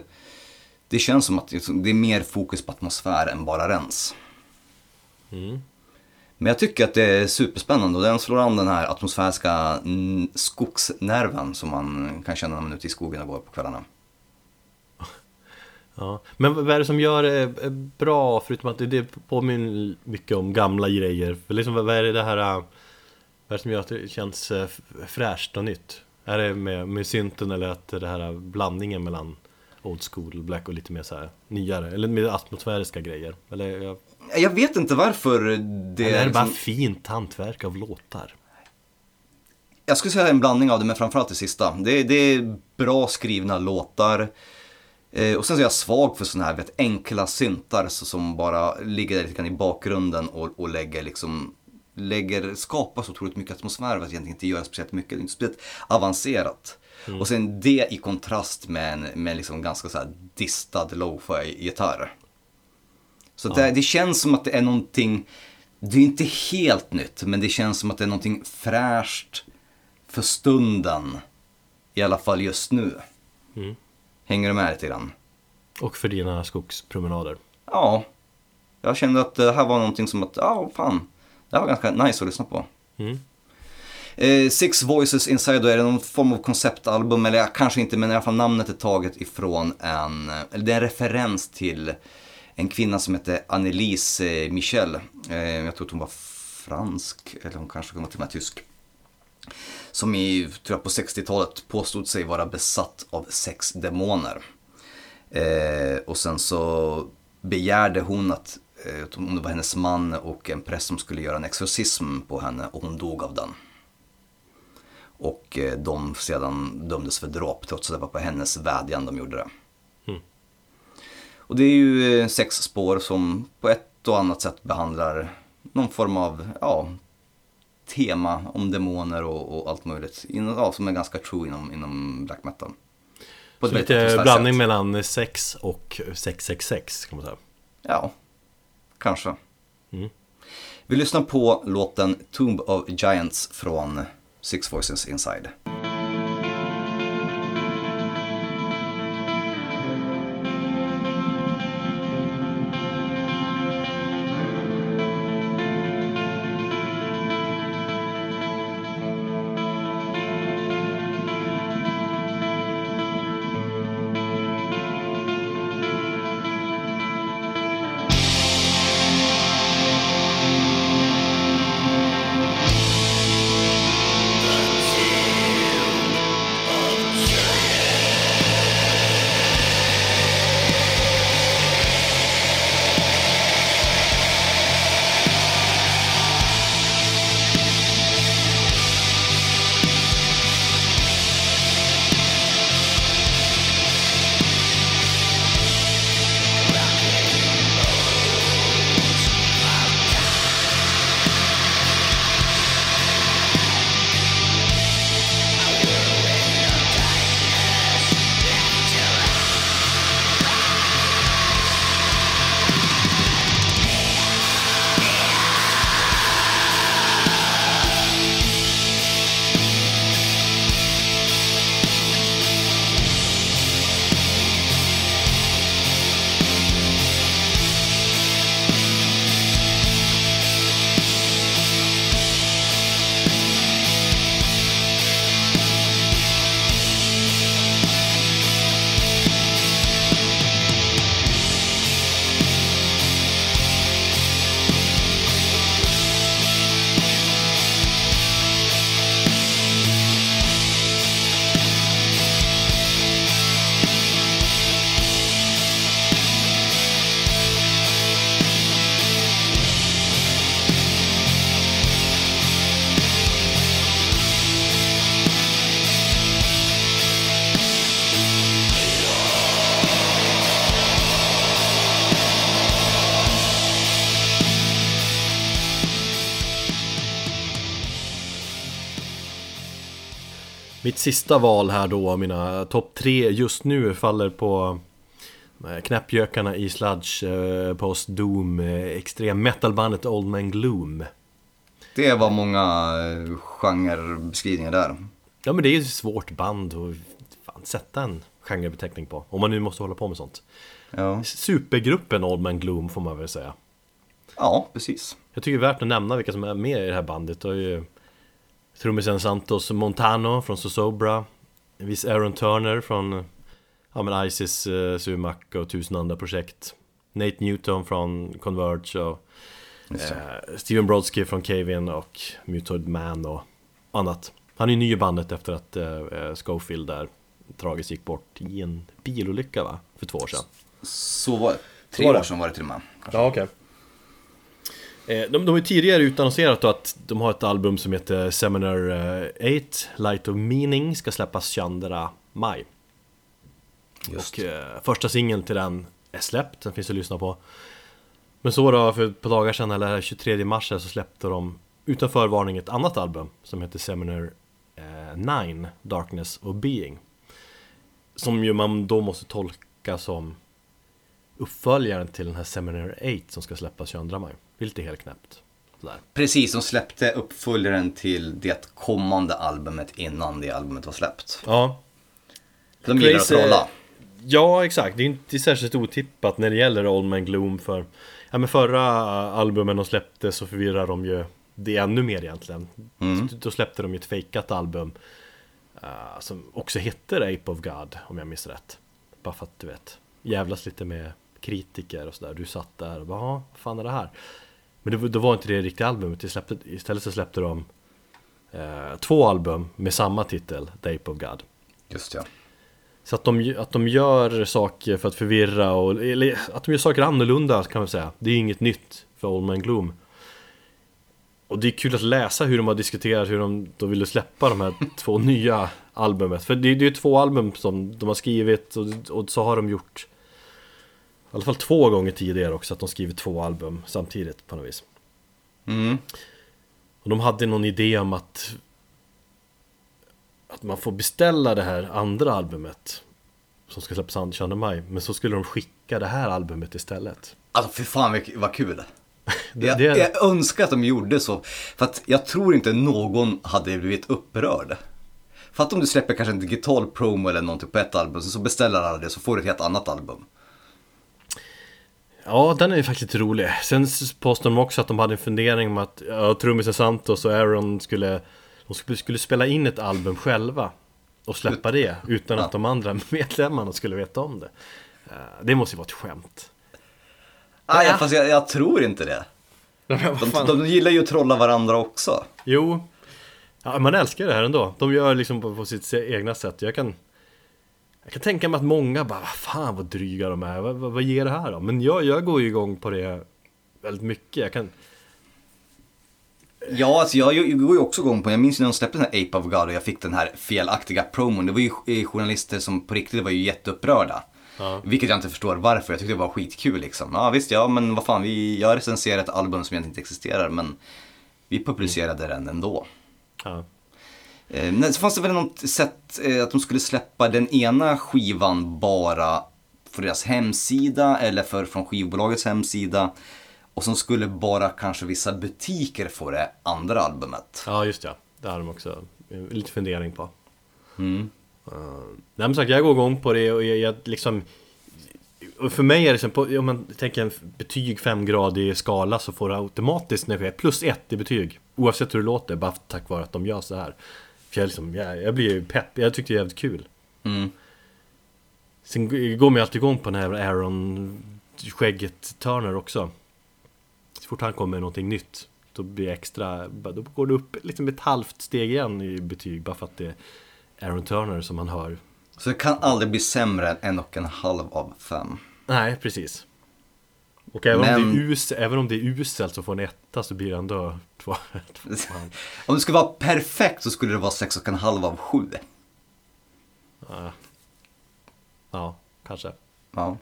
det känns som att det är mer fokus på atmosfär än bara rens. Mm. Men jag tycker att det är superspännande och den slår an den här atmosfäriska skogsnerven som man kan känna när man är ute i skogen och går på kvällarna. Ja. Men vad är det som gör det bra förutom att det påminner mycket om gamla grejer? För liksom, vad är det, det här Vad är det som gör att det känns eh, fräscht och nytt? Är det med, med synten eller att det här blandningen mellan old school black och lite mer så här nyare? Eller med atmosfäriska grejer? Eller jag... jag vet inte varför det eller är det liksom... bara fint hantverk av låtar? Jag skulle säga en blandning av det, men framförallt det sista. Det, det är bra skrivna låtar. Eh, och sen så är jag svag för sådana här vet, enkla syntar så, som bara ligger där lite grann i bakgrunden och, och lägger liksom lägger, skapar så otroligt mycket atmosfär för att egentligen inte göra speciellt mycket. Det är inte speciellt avancerat. Mm. Och sen det i kontrast med en med liksom ganska så här distad lo-fi gitarr. Så ja. det, det känns som att det är någonting, det är inte helt nytt, men det känns som att det är någonting fräscht för stunden. I alla fall just nu. Mm. Hänger du med lite grann? Och för dina skogspromenader? Ja. Jag kände att det här var någonting som att, ja fan, det här var ganska nice att lyssna på. Mm. Eh, Six Voices Inside, då är det någon form av konceptalbum, eller kanske inte, men i alla fall namnet är taget ifrån en, eller det är en referens till en kvinna som heter Annelise eh, Michel. Eh, jag tror att hon var fransk, eller hon kanske var till och med tysk. Som i, tror jag på 60-talet påstod sig vara besatt av sex demoner. Eh, och sen så begärde hon att, eh, om det var hennes man och en präst som skulle göra en exorcism på henne och hon dog av den. Och eh, de sedan dömdes för dråp trots att det var på hennes vädjan de gjorde det. Mm. Och det är ju eh, sex spår som på ett och annat sätt behandlar någon form av ja, tema om demoner och, och allt möjligt. In, ja, som är ganska true inom, inom black metal. På så lite blandning sätt. mellan sex och 666 kan man säga. Ja, kanske. Mm. Vi lyssnar på låten Tomb of Giants från Six Voices Inside. Mitt sista val här då, mina topp tre just nu faller på eh, knäppjökarna i Sludge, eh, Post Doom, eh, extrem metalbandet Old Man Gloom. Det var många genrebeskrivningar där. Ja men det är ju ett svårt band att sätta en genrebeteckning på. Om man nu måste hålla på med sånt. Ja. Supergruppen Old Man Gloom får man väl säga. Ja, precis. Jag tycker det är värt att nämna vilka som är med i det här bandet. Det är ju Trummisen Santos Montano från Zozobra Viss Aaron Turner från ja, men Isis, uh, Sumac och tusen andra projekt. Nate Newton från Converge och uh, Steven Brodsky från Cavin och Mutoid Man och annat. Han är ny i bandet efter att uh, Schofield där tragiskt gick bort i en bilolycka va? För två år sedan. Så var det, tre år sedan var det till och med. Ja okej. okay. Eh, de, de har tidigare utannonserat att de har ett album som heter Seminar 8 eh, Light of Meaning ska släppas 22 maj. Just. Och eh, första singeln till den är släppt, den finns att lyssna på. Men så då, för ett par dagar sedan, eller 23 mars så släppte de utan förvarning ett annat album som heter Seminar 9 Darkness of Being. Som ju man då måste tolka som uppföljaren till den här Seminar 8 som ska släppas 22 maj det är lite helt knäppt. Sådär. Precis, de släppte uppföljaren till det kommande albumet innan det albumet var släppt. Ja. De gillar att trolla. Ja, exakt. Det är inte särskilt otippat när det gäller Old Man Gloom för ja, men förra albumen de släppte så förvirrar de ju det ännu mer egentligen. Mm. Då släppte de ju ett fejkat album eh, som också hette Ape of God om jag minns rätt. Bara för att du vet, jävlas lite med kritiker och sådär. Du satt där och bara, "Ja, vad fan är det här? Men det, var- då var inte det riktiga albumet, det släppte, istället så släppte de eh, två album med samma titel, The Ape of God. Just ja. Så att de, att de gör saker för att förvirra och eller att de gör saker annorlunda kan man säga. Det är inget nytt för Old Man Gloom. Och det är kul att läsa hur de har diskuterat hur de då ville släppa de här två nya albumet. För det, det är ju två album som de har skrivit och, och så har de gjort i alla fall två gånger tidigare också att de skrivit två album samtidigt på något vis. Mm. Och de hade någon idé om att Att man får beställa det här andra albumet Som ska släppas 22 maj Men så skulle de skicka det här albumet istället Alltså för fan vad- kul. Det- jag, det- jag önskar att de gjorde så. För att jag tror inte någon hade blivit upprörd. För att om du släpper kanske en digital promo eller någonting på ett album, så beställer alla det så får du ett helt annat album. Ja, den är ju faktiskt rolig. Sen påstår de också att de hade en fundering om att ja, Trummisen Santos och Aaron skulle De skulle, skulle spela in ett album själva Och släppa det utan att de andra medlemmarna skulle veta om det. Eh, Det måste ju vara ett skämt. Ah, ja, fast jag, jag tror inte det. De, de gillar ju att trolla varandra också. Jo. Ja, Man älskar det här ändå. De gör liksom på, på sitt egna sätt. Jag kan Jag kan tänka mig att många bara "Vad Fan vad dryga de är vad, vad, vad ger det här då? Men jag, jag går ju igång på det Väldigt mycket Jag kan Ja, alltså jag, jag går ju också igång på, jag minns när de släppte den här Ape of God och jag fick den här felaktiga promon. Det var ju eh, journalister som på riktigt var ju jätteupprörda. Ja. Vilket jag inte förstår varför, jag tyckte det var skitkul liksom. Ja visst, ja men vad fan, vi, jag recenserar ett album som egentligen inte existerar men vi publicerade den ändå. ja. Eh, så fanns det väl något sätt eh, att de skulle släppa den ena skivan bara för deras hemsida eller för, från skivbolagets hemsida. Och som skulle bara kanske vissa butiker få det andra albumet. Ja just ja, det har de också eh, lite fundering på Mm. uh, Nej men sagt, jag går igång på det och jag, jag liksom och för mig är det som på, om man tänker en betyg 5-gradig skala så får du automatiskt när det sker plus ett i betyg Oavsett hur det låter, bara tack vare att de gör så här För jag, liksom, jag, jag blir ju pepp, jag tyckte det är jävligt kul. Mm. Sen går man ju alltid igång på den här Aaron Skägget Turner också. Så fort han kommer med någonting nytt Då blir det extra, då går det upp liksom ett halvt steg igen i betyg Bara för att det är Aaron Turner som man hör. Så det kan aldrig bli sämre än en och en halv av fem. Nej, precis. Och även, om, Men- det är us, även om det är uselt så får en etta så blir det ändå två, två Om det skulle vara perfekt så skulle det vara sex och en halv av sju. ja. ja, kanske Ja.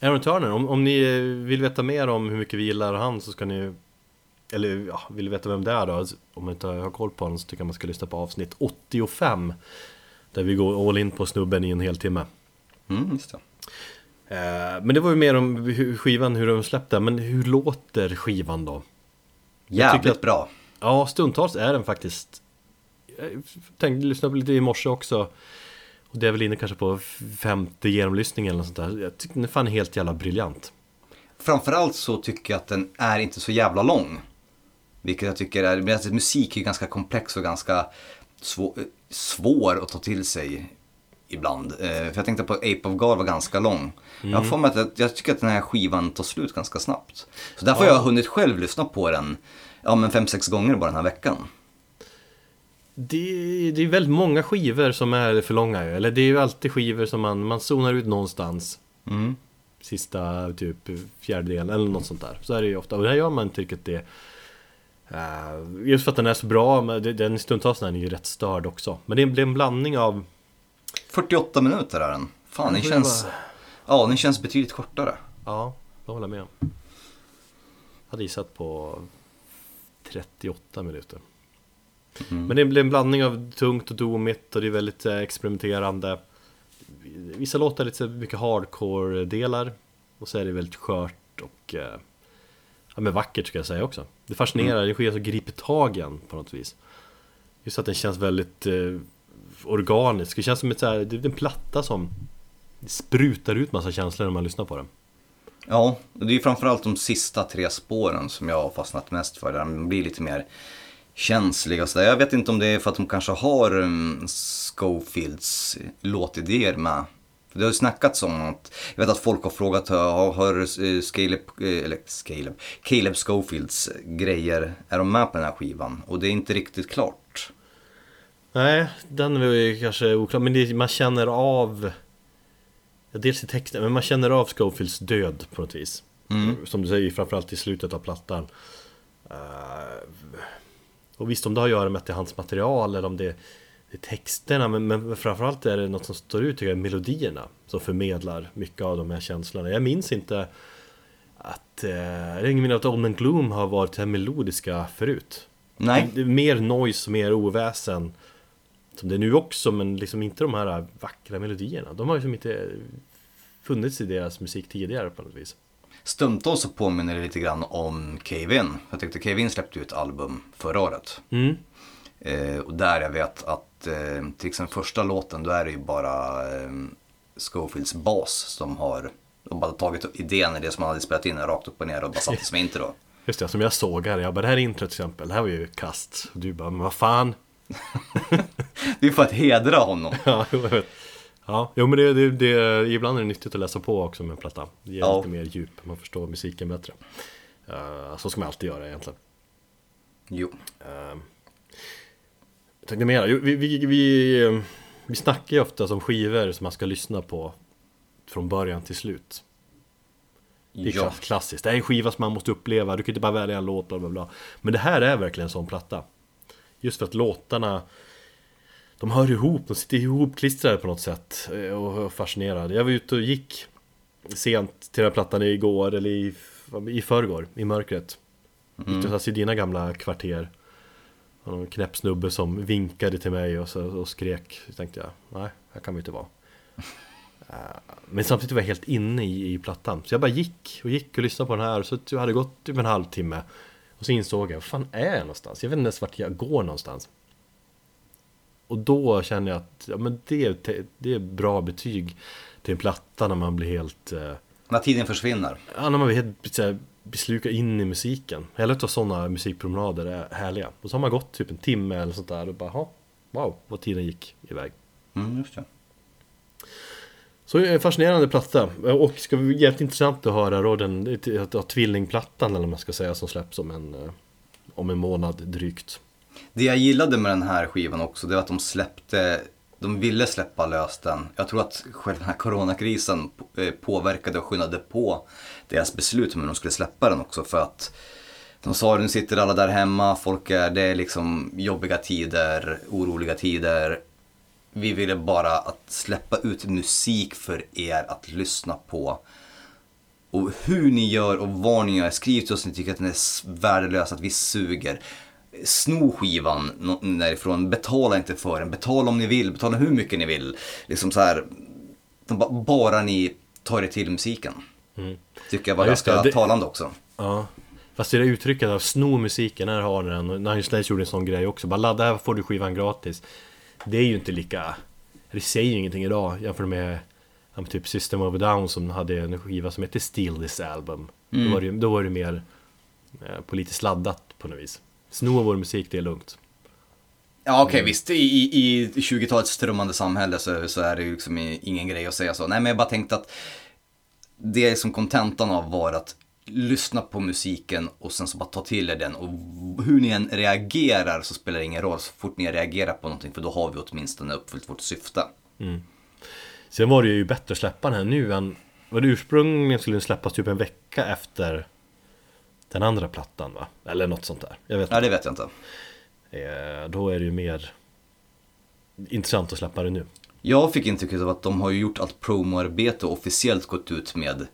Aaron Turner, om, om ni eh, vill veta mer om hur mycket vi gillar han så ska ni Eller ja, vill veta vem det är då? Om man inte har koll på honom så tycker jag man ska lyssna på avsnitt 85 Där vi går all in på snubben i en hel timme Mm, just det. Eh, Men det var ju mer om hur skivan, hur de släppte Men hur låter skivan då? Jävligt att- bra. Ja, stundtals är den faktiskt Jag tänkte lyssna på lite i morse också Och det är väl inne kanske på femte genomlyssningen eller något sånt där Jag tycker den är fan helt jävla briljant Framförallt så tycker jag att den är inte så jävla lång. Vilket jag tycker är, musik är ganska komplex och ganska svår, svår att ta till sig ibland. Eh, för jag tänkte på Ape of God var ganska lång. Jag har för mig att jag, jag tycker att den här skivan tar slut ganska snabbt. Så därför har jag hunnit själv lyssna på den, ja men fem sex gånger bara den här veckan. Det, det är väldigt många skivor som är för långa ju. Eller det är ju alltid skivor som man, man zonar ut någonstans Mm. Sista typ fjärdedelen eller något sånt där Så är det ju ofta, och det här gör man inte riktigt det eh, Just för att den är så bra, men den stundtals är den ju rätt störd också Men det blir en blandning av 48 minuter är den. Fan, den känns, ja den känns betydligt kortare. Ja, det håller jag med om. Jag hade gissat på 38 minuter. Men det blir en blandning av tungt och domigt och det är väldigt eh, experimenterande. Vissa låtar är lite mycket hardcore-delar Och så är det väldigt skört och eh, Ja men vackert ska jag säga också. Det fascinerar, det sker så griper tag i en på något vis. Just att den känns väldigt eh, organisk Det känns som ett så här, det är en platta som sprutar ut massa känslor när man lyssnar på den Ja, det är framförallt de sista tre spåren som jag har fastnat mest för. Där de blir lite mer känsliga och sådär. Jag vet inte om det är för att de kanske har um, Schofields låtidéer med. Det har ju snackats om att, jag vet att folk har frågat, har, har eh, Caleb, eh, eller Caleb, Caleb Schofields grejer, är de med på den här skivan? Och det är inte riktigt klart. Nej, den är ju kanske oklar, men det, man känner av ja, Dels i texten, men man känner av Schofields död på något vis. Mm. Som du säger, framförallt i slutet av plattan. Uh, Och visst om det har att göra med att det är hans material eller om det, det är texterna Men, men framförallt är det något som står ut tycker jag, melodierna Som förmedlar mycket av de här känslorna. Jag minns inte att, eh, jag har ingen minne att Old Man Gloom har varit här melodiska förut. Nej. Det är mer noise mer oväsen som det är nu också, men liksom inte de här vackra melodierna. De har ju liksom inte funnits i deras musik tidigare på något vis. Stundtals så påminner det lite grann om Kevin. Jag tyckte Kevin släppte ut album förra året. Mm. Eh, och där jag vet att eh, till exempel första låten då är det ju bara eh, Schofields bas som har de bara tagit idén i det som man hade spelat in rakt upp och ner och bara satt det som intro. Just det, som jag såg här. Jag bara, det här är intro till exempel. Det här var ju kast. Du bara, men vad fan. Det är för att hedra honom. ja, jag vet. Ja, jo men det, det, det, ibland är det nyttigt att läsa på också med en platta. Det ger ja. lite mer djup, man förstår musiken bättre. Uh, så ska man alltid göra egentligen. Jo. Uh, jag tänkte mera, vi, vi, vi, vi snackar ju ofta som skivor som man ska lyssna på från början till slut. Det är ja. klassiskt, det är en skiva som man måste uppleva, du kan inte bara välja en låt, bla bla bla. Men det här är verkligen en sån platta. Just för att låtarna De hör ihop, de sitter ihopklistrade på något sätt eh, Och fascinerad. Jag var ute och gick Sent till den här plattan igår eller i, i förrgår, i mörkret. Mm. Gick i dina gamla kvarter. Och någon knäpp snubbe som vinkade till mig och, så, och skrek. Så tänkte jag, nej, här kan vi inte vara. Eh, Men samtidigt var jag helt inne i, i plattan. Så jag bara gick och gick och lyssnade på den här. Så jag hade gått typ en halvtimme och så insåg jag, vad fan är jag någonstans? Jag vet inte ens vart jag går någonstans. Och då känner jag att ja, men det, det är bra betyg till en platta när man blir helt... Eh, när tiden försvinner? Ja, när man blir helt så här, beslukad in i musiken. Hela av sådana musikpromenader är härliga. Och så har man gått typ en timme eller sånt där och bara, wow, vad tiden gick iväg. Mm, just det. Så en fascinerande platta och ska bli jävligt intressant att höra då den tvillingplattan eller vad man ska säga som släpps om en, eh, om en månad drygt. Det jag gillade med den här skivan också det var att de släppte de ville släppa lös den. Jag tror att själva den här coronakrisen eh, påverkade och skyndade på deras beslut om hur de skulle släppa den också för att de sa att nu sitter alla där hemma, folk är, det är liksom jobbiga tider, oroliga tider vi ville bara att släppa ut musik för er att lyssna på. Och hur ni gör och vad ni gör, skriv till oss om ni tycker att den är värdelös, att vi suger. Sno skivan därifrån, betala inte för den, betala om ni vill, betala hur mycket ni vill. Liksom så här, bara ni tar er till musiken. Mm. Tycker jag var ja, ganska det, talande också. Ja. Fast det där uttrycket av sno musiken, här har ni den. Nine Slaves gjorde en sån grej också. Bara ladda, här får du skivan gratis det är ju inte lika... Det säger ju ingenting idag jämfört med typ System of a Down som hade en skiva som hette Steal This Album. Mm. Då, var det, då var det mer eh, politiskt laddat på något vis. Sno vår musik, det är lugnt. Ja okej okay, visst, i, i 20-talets strömmande samhälle så, så är det ju liksom ingen grej att säga så. Nej men jag bara tänkte att det som kontentan av var att lyssna på musiken och sen så bara ta till er den. Och hur ni än reagerar så spelar det ingen roll så fort ni reagerar på någonting för då har vi åtminstone uppfyllt vårt syfte. Mm. Sen var det ju bättre att släppa den här nu än vad det ursprungligen skulle släppas typ en vecka efter den andra plattan va? Eller något sånt där. Jag vet ja, det vet jag inte. Eh, då är det ju mer intressant att släppa det nu. Jag fick intrycket av att de har gjort allt promoarbete och officiellt gått ut med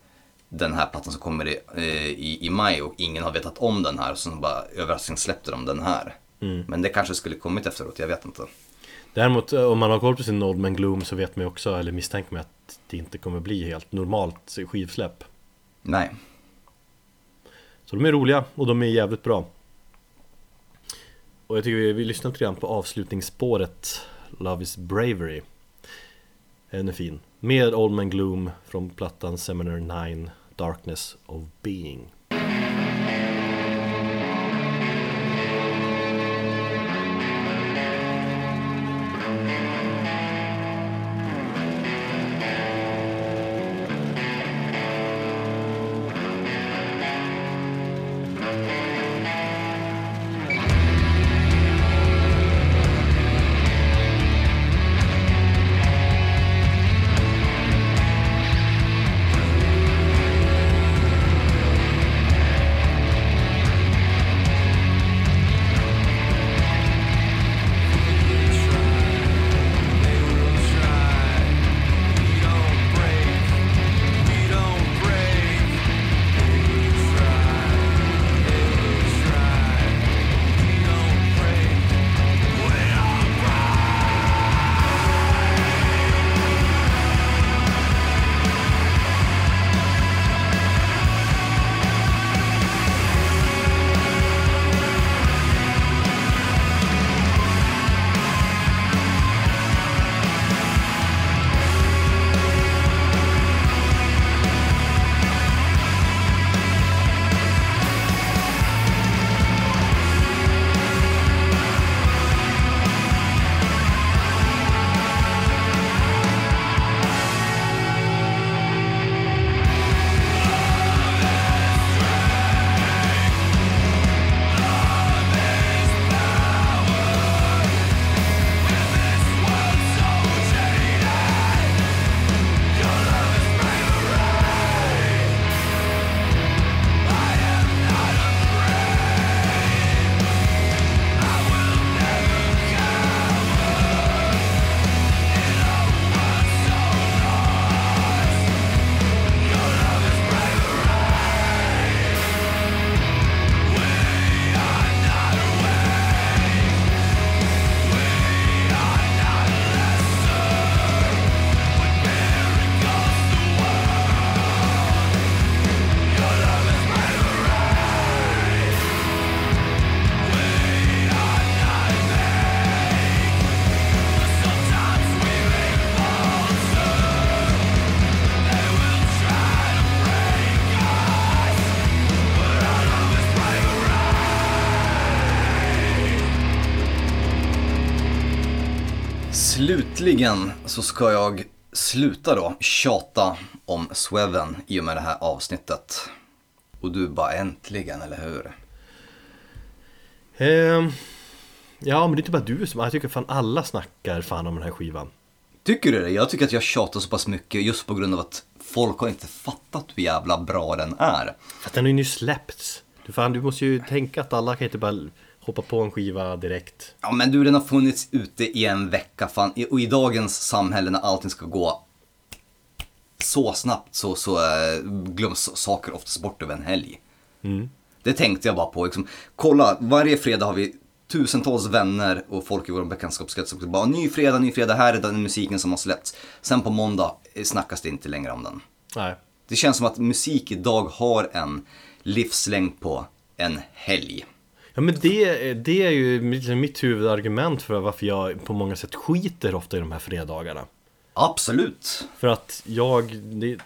den här plattan som kommer i, eh, i, i, maj och ingen har vetat om den här. Så bara överraskning släppte de den här. Mm. Men det kanske skulle kommit efteråt, jag vet inte. Däremot eh, om man har koll på sin Old Man Gloom så vet man ju också, eller misstänker man att det inte kommer bli helt normalt skivsläpp. Nej. Så de är roliga och de är jävligt bra. Och jag tycker vi, vi lyssnar lite grann på avslutningsspåret Love is Bravery. Den är fin. Med Old Man Gloom från plattan Seminar 9 Darkness of Being. Slutligen så ska jag sluta då tjata om Sweven i och med det här avsnittet. Och du bara äntligen, eller hur? Ehm, ja, men det är inte bara du som... Jag tycker fan alla snackar fan om den här skivan. Tycker du det? Jag tycker att jag tjatar så pass mycket just på grund av att folk har inte fattat hur jävla bra den är. För att den har ju nyss släppts. Du, fan, du måste ju tänka att alla kan inte bara hoppa på en skiva direkt. Ja men du, den har funnits ute i en vecka fan. Och i dagens samhälle när allting ska gå så snabbt så, så äh, glöms saker oftast bort över en helg. Mm. Det tänkte jag bara på. Liksom, kolla, varje fredag har vi tusentals vänner och folk i vår bekantskapskrets som bara ny fredag, ny fredag, här är den musiken som har släppts. Sen på måndag eh, snackas det inte längre om den. Nej. Det känns som att musik idag har en livslängd på en helg. Ja men det, det är ju mitt, mitt huvudargument för varför jag på många sätt skiter ofta i de här fredagarna. Absolut. För att jag... Det,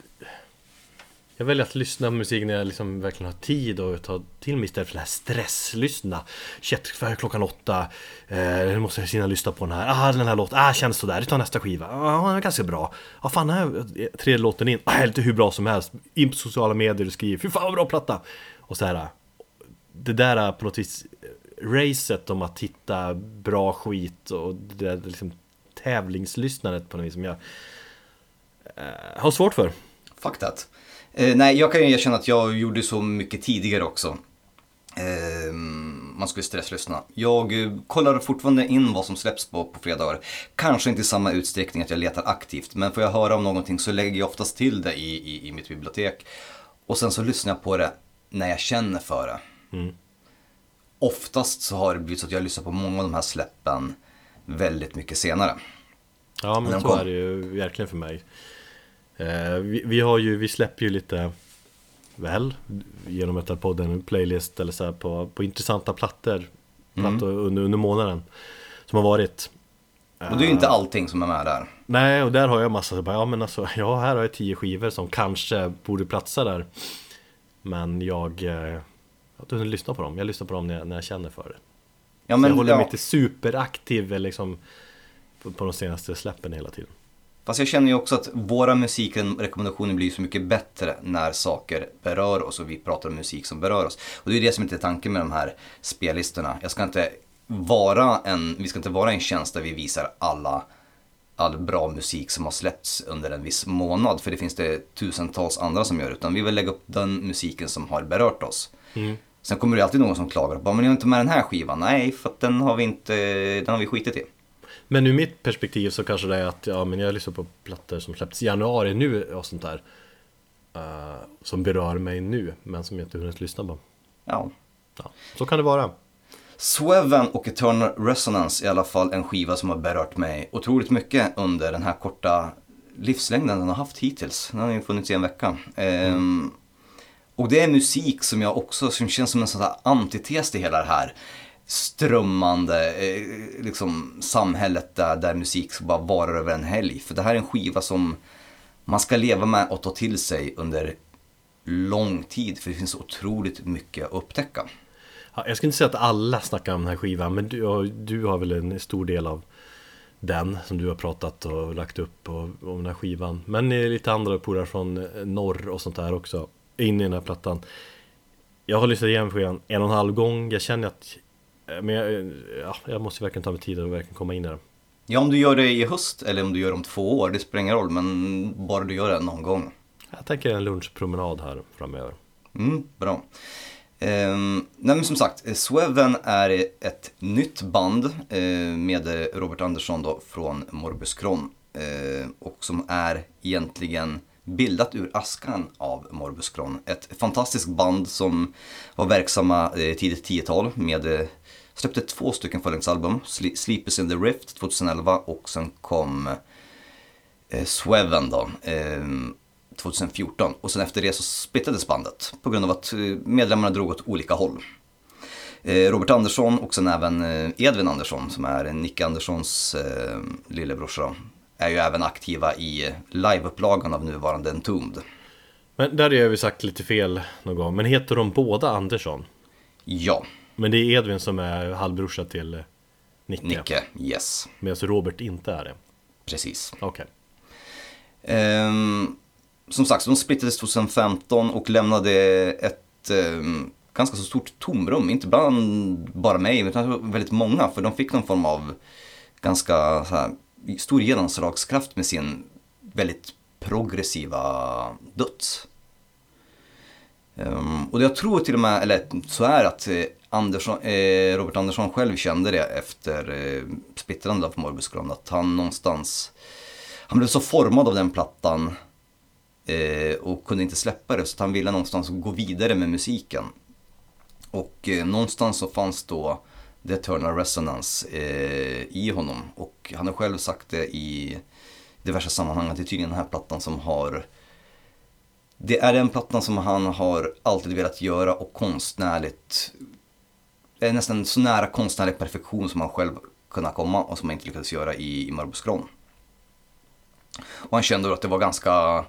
jag väljer att lyssna på musik när jag liksom verkligen har tid och ta till mig istället för det här stresslyssna. Shit, för klockan åtta, eh, måste jag hinna lyssna på den här. Ah, den här låten, ah, känns sådär, vi tar nästa skiva. Ah, den är ganska bra. Ah, fan, här, tredje låten in, ah, inte hur bra som helst. In på sociala medier och skriver, fy fan vad bra platta. Och så här, det där eh, på något vis racet om att hitta bra skit och det där liksom tävlingslyssnandet på något vis som jag eh, har svårt för. Fuck that. Eh, nej, jag kan ju erkänna att jag gjorde så mycket tidigare också. Eh, man skulle stresslyssna. Jag eh, kollar fortfarande in vad som släpps på, på fredagar. Kanske inte i samma utsträckning att jag letar aktivt, men får jag höra om någonting så lägger jag oftast till det i, i, i mitt bibliotek. Och sen så lyssnar jag på det när jag känner för det. Mm. Oftast så har det blivit så att jag lyssnar på många av de här släppen väldigt mycket senare. Ja men så kom. är det ju verkligen för mig. Eh, vi, vi har ju, vi släpper ju lite väl genom Metalpodden en playlist eller så här på, på intressanta plattor, plattor under, under månaden som har varit. Och det är ju inte allting som är med där. Nej, och där har jag massa, ja men alltså, ja här har jag tio skivor som kanske borde platsa där. Men jag, eh, jag har inte lyssna på dem, jag lyssnar på dem när jag, när jag känner för det. Ja, så men, jag håller mig ja. inte superaktiv liksom, på, på de senaste släppen hela tiden. Fast jag känner ju också att våra musikrekommendationer blir så mycket bättre när saker berör oss och vi pratar om musik som berör oss. Och det är det som inte är tanken med de här spellistorna. Jag ska inte vara en, vi ska inte vara en tjänst där vi visar alla all bra musik som har släppts under en viss månad. För det finns det tusentals andra som gör. Utan vi vill lägga upp den musiken som har berört oss. Sen kommer det alltid någon som klagar bara, men jag har inte med den här skivan. Nej, för att den har vi inte, den har vi skitit i. Men ur mitt perspektiv så kanske det är att ja, men jag lyssnar på plattor som släppts i januari nu och sånt där. eh, som berör mig nu, men som jag inte hunnit lyssna på. Ja. Ja, så kan det vara. Sweven och Eternal Resonance är i alla fall en skiva som har berört mig otroligt mycket under den här korta livslängden den har haft hittills. Den har ju funnits i en vecka. Ehm, och det är musik som jag också, som känns som en sån här antites till hela det här strömmande eh, liksom, samhället där, där musik ska bara vara över en helg. För det här är en skiva som man ska leva med och ta till sig under lång tid. För det finns så otroligt mycket att upptäcka. Ja, jag skulle inte säga att alla snackar om den här skivan, men du, har- du har väl en stor del av den som du har pratat och lagt upp och, om den här skivan. Men lite andra polare från norr och sånt där också, in i den här plattan. Jag har lyssnat igenom skivan en och en halv gång, jag känner att eh, men jag, eh, ja, jag måste verkligen ta mig tid och verkligen komma in i det. Ja, om du gör det i höst eller om du gör det om två år, det spelar ingen roll. Men bara du gör det någon gång. Jag tänker en lunchpromenad här framöver. Mm, bra. Ehm, nej men som sagt, Sweven är ett nytt band eh, med Robert Andersson då från Morbus Kron. Och som är egentligen bildat ur askan av Morbus Kron. Ett fantastiskt band som var verksamma eh, tidigt 10-tal med eh, Släppte två stycken följningsalbum, Sleepers in the Rift 2011 och sen kom eh, Sweven då, eh, 2014. Och sen efter det så splittrades bandet på grund av att eh, medlemmarna drog åt olika håll. Eh, Robert Andersson och sen även Edvin Andersson som är Nick Anderssons eh, lillebrorsa är ju även aktiva i liveupplagan av nuvarande Entombed. Men där har vi sagt lite fel någon gång, men heter de båda Andersson? Ja, Men det är Edvin som är halvbrorsa till eh, Nicke, Nicke, yes, medan Robert inte är det. precis. Okej. Ehm, som sagt, de splittades 2015 och lämnade ett ehm, ganska så stort tomrum. Inte bland bara mig, utan väldigt många. För de fick någon form av ganska så här, stor genomslagskraft med sin väldigt progressiva döds. Um, och jag tror till och med, eller så är att eh, Andersson, eh, Robert Andersson själv kände det efter eh, splittrandet av Morbus Grand att han någonstans han blev så formad av den plattan eh, och kunde inte släppa det så att han ville någonstans gå vidare med musiken. Och eh, någonstans så fanns då The Eternal Resonance eh, i honom och han har själv sagt det i diverse sammanhang att det är tydligen den här plattan som har det är den plattan som han har alltid velat göra och konstnärligt det är nästan så nära konstnärlig perfektion som han själv kunnat komma och som han inte lyckades göra i, i Marbus Kron. Och han kände då att det var ganska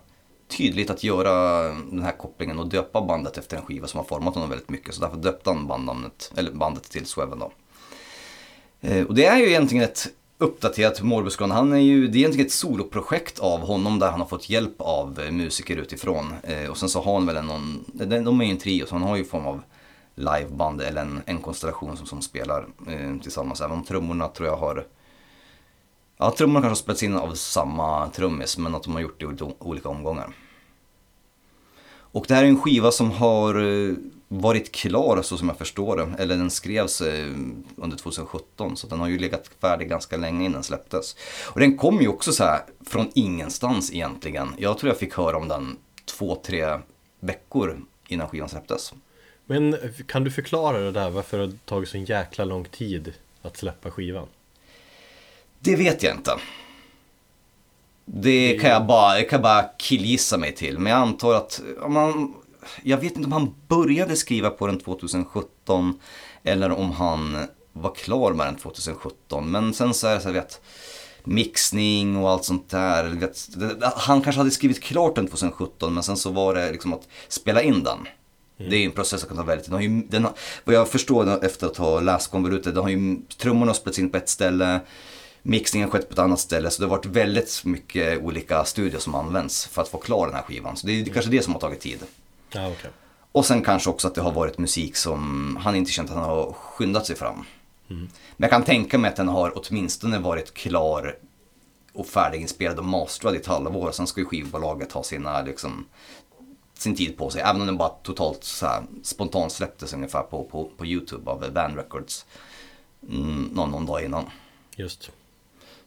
tydligt att göra den här kopplingen och döpa bandet efter en skiva som har format honom väldigt mycket. Så därför döpte han bandnamnet, eller bandet till Sweven då. Eh, och det är ju egentligen ett uppdaterat Morbus Han är ju, det är egentligen ett soloprojekt av honom där han har fått hjälp av eh, musiker utifrån. Eh, och sen så har han väl en någon, de är ju en trio så han har ju form av liveband eller en, en konstellation som, som spelar tillsammans. Även om trummorna tror jag har Ja, trummorna kanske har spelats in av samma trummis men att de har gjort det i olika- olika omgångar. Och det här är en skiva som har varit klar så som jag förstår det. Eller den skrevs eh, under 2017 så den har ju legat färdig ganska länge innan den släpptes. Och den kom ju också så här från ingenstans egentligen. Jag tror jag fick höra om den två, tre veckor innan skivan släpptes. Men kan du förklara det där varför det har tagit så en jäkla lång tid att släppa skivan? Det vet jag inte. Det kan jag bara, jag kan bara killgissa mig till. Men jag antar att om man, jag vet inte om han började skriva på den 2017 eller om han var klar med den 2017. Men sen så är det så här att mixning och allt sånt där. Vet, Han kanske hade skrivit klart den 2017 men sen så var det liksom att spela in den. Det är ju en process som kan ta väldigt tid. Den har ju, den har, vad jag förstår efter att ha läst konvolutet, den har ju trummorna spelats in på ett ställe, mixningen skett på ett annat ställe. Så det har varit väldigt mycket olika studier som används för att få klar den här skivan. Så det är kanske det som har tagit tid. Ja, okej. Och sen kanske också att det har varit musik som han inte känt att han har skyndat sig fram. Men jag kan tänka mig att den har åtminstone varit klar och färdiginspelad och mastrad i ett halvår. Sen ska ju skivbolaget ha sina, liksom, sin tid på sig. Även om den bara totalt så här, spontant släpptes ungefär på, på, på YouTube av Band Records. Mm, någon, någon dag innan. Just.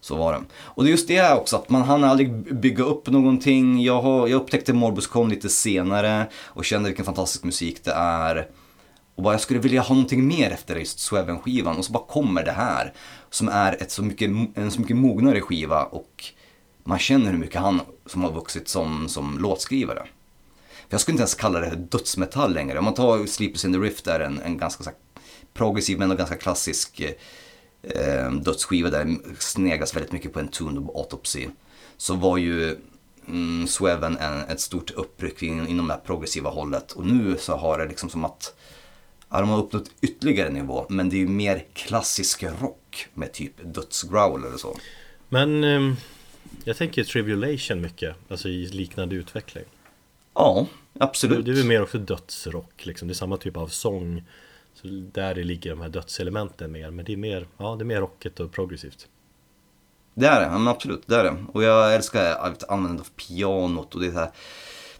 Så var det. Och det är just det också, att man hann aldrig bygga upp någonting. Jag, har, jag upptäckte Morbuscon lite senare och kände vilken fantastisk musik det är. Och bara jag skulle vilja ha någonting mer efter just Sweven-skivan och så bara kommer det här. Som är ett så mycket, en så mycket mognare skiva och man känner hur mycket han som har vuxit som, som låtskrivare. För jag skulle inte ens kalla det dödsmetall längre. Om man tar Sleepers in the Rift är en, en ganska så här, progressiv men ändå ganska klassisk eh, eh, dödsskiva där snegas väldigt mycket på en Tune Autopsy. Så var ju mm, Sweven en, ett stort uppryck in, inom det här progressiva hållet. Och nu så har det liksom som att ja, de har uppnått ytterligare nivå. Men det är ju mer klassisk rock med typ dödsgrowl eller så. Men ehm, jag tänker Tribulation mycket, alltså i liknande utveckling. Ja, absolut. det är väl mer också dödsrock liksom, det är samma typ av sång. Så där ligger de här dödselementen mer, men det är mer, ja det är mer rockigt och progressivt. Det är det, men absolut, det är det. Och jag älskar användandet av pianot och det är här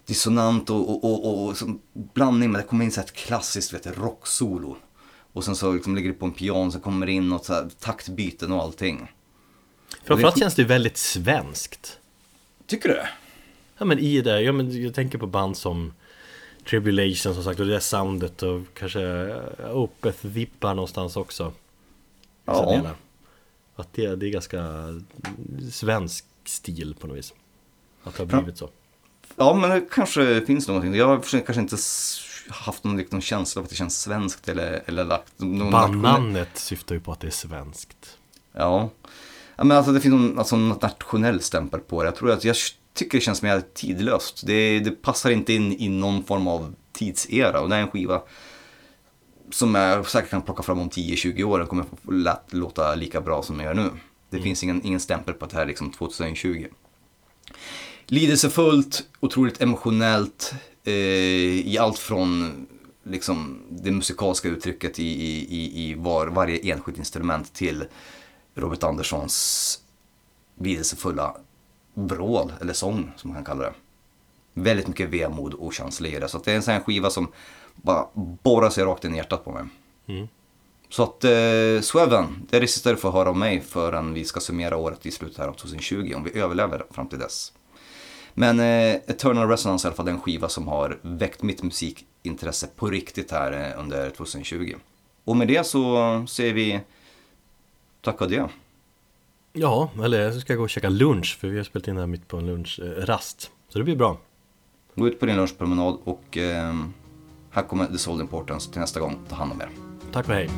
dissonant och, och, och, och, blandning med det kommer in så här ett klassiskt vet, rocksolo. Och sen så liksom ligger det på en piano, så kommer det in något så här taktbyten och allting. Framförallt det- känns det väldigt svenskt. Tycker du? Ja men i det, ja, men jag tänker på band som Tribulation som sagt och det där soundet och kanske ja, Opeth-vippar någonstans också. Ja. Att det, det är ganska svensk stil på något vis. Att det har blivit så. Ja, men det kanske finns någonting. Jag har kanske inte haft någon, någon känsla av att det känns svenskt eller, eller lagt någon Bandnamnet syftar ju på att det är svenskt. Ja. ja men alltså det finns någon alltså, nationell stämpel på det. Jag tror att jag tycker det känns mer tidlöst. Det, det passar inte in i någon form av tidsera. Och det är en skiva som jag säkert kan plocka fram om 10-20 år. Den kommer lätt låta lika bra som jag gör nu. Det finns ingen, ingen stämpel på att det här är liksom 2020. Lidelsefullt, otroligt emotionellt eh, i allt från liksom, det musikaliska uttrycket i, i, i, i var, varje enskilt instrument till Robert Anderssons lidelsefulla vrål, eller sång som man kan kalla det. Väldigt mycket vemod och känsla i det. Så det är en sån här skiva som bara borrar sig rakt in i hjärtat på mig. Mm. Så att eh, Sweven, det är det sista du får höra av mig förrän vi ska summera året i slutet här av 2020, om vi överlever fram till dess. Men eh, Eternal Resonance är i alla fall den skiva som har väckt mitt musikintresse på riktigt här eh, under 2020. Och med det så säger vi tack och adjö. Ja, eller så ska jag gå och käka lunch för vi har spelat in det här mitt på en lunchrast. Så det blir bra. Gå ut på din lunchpromenad och eh, här kommer The Soul Importance till nästa gång. Ta hand om er. Tack och hej.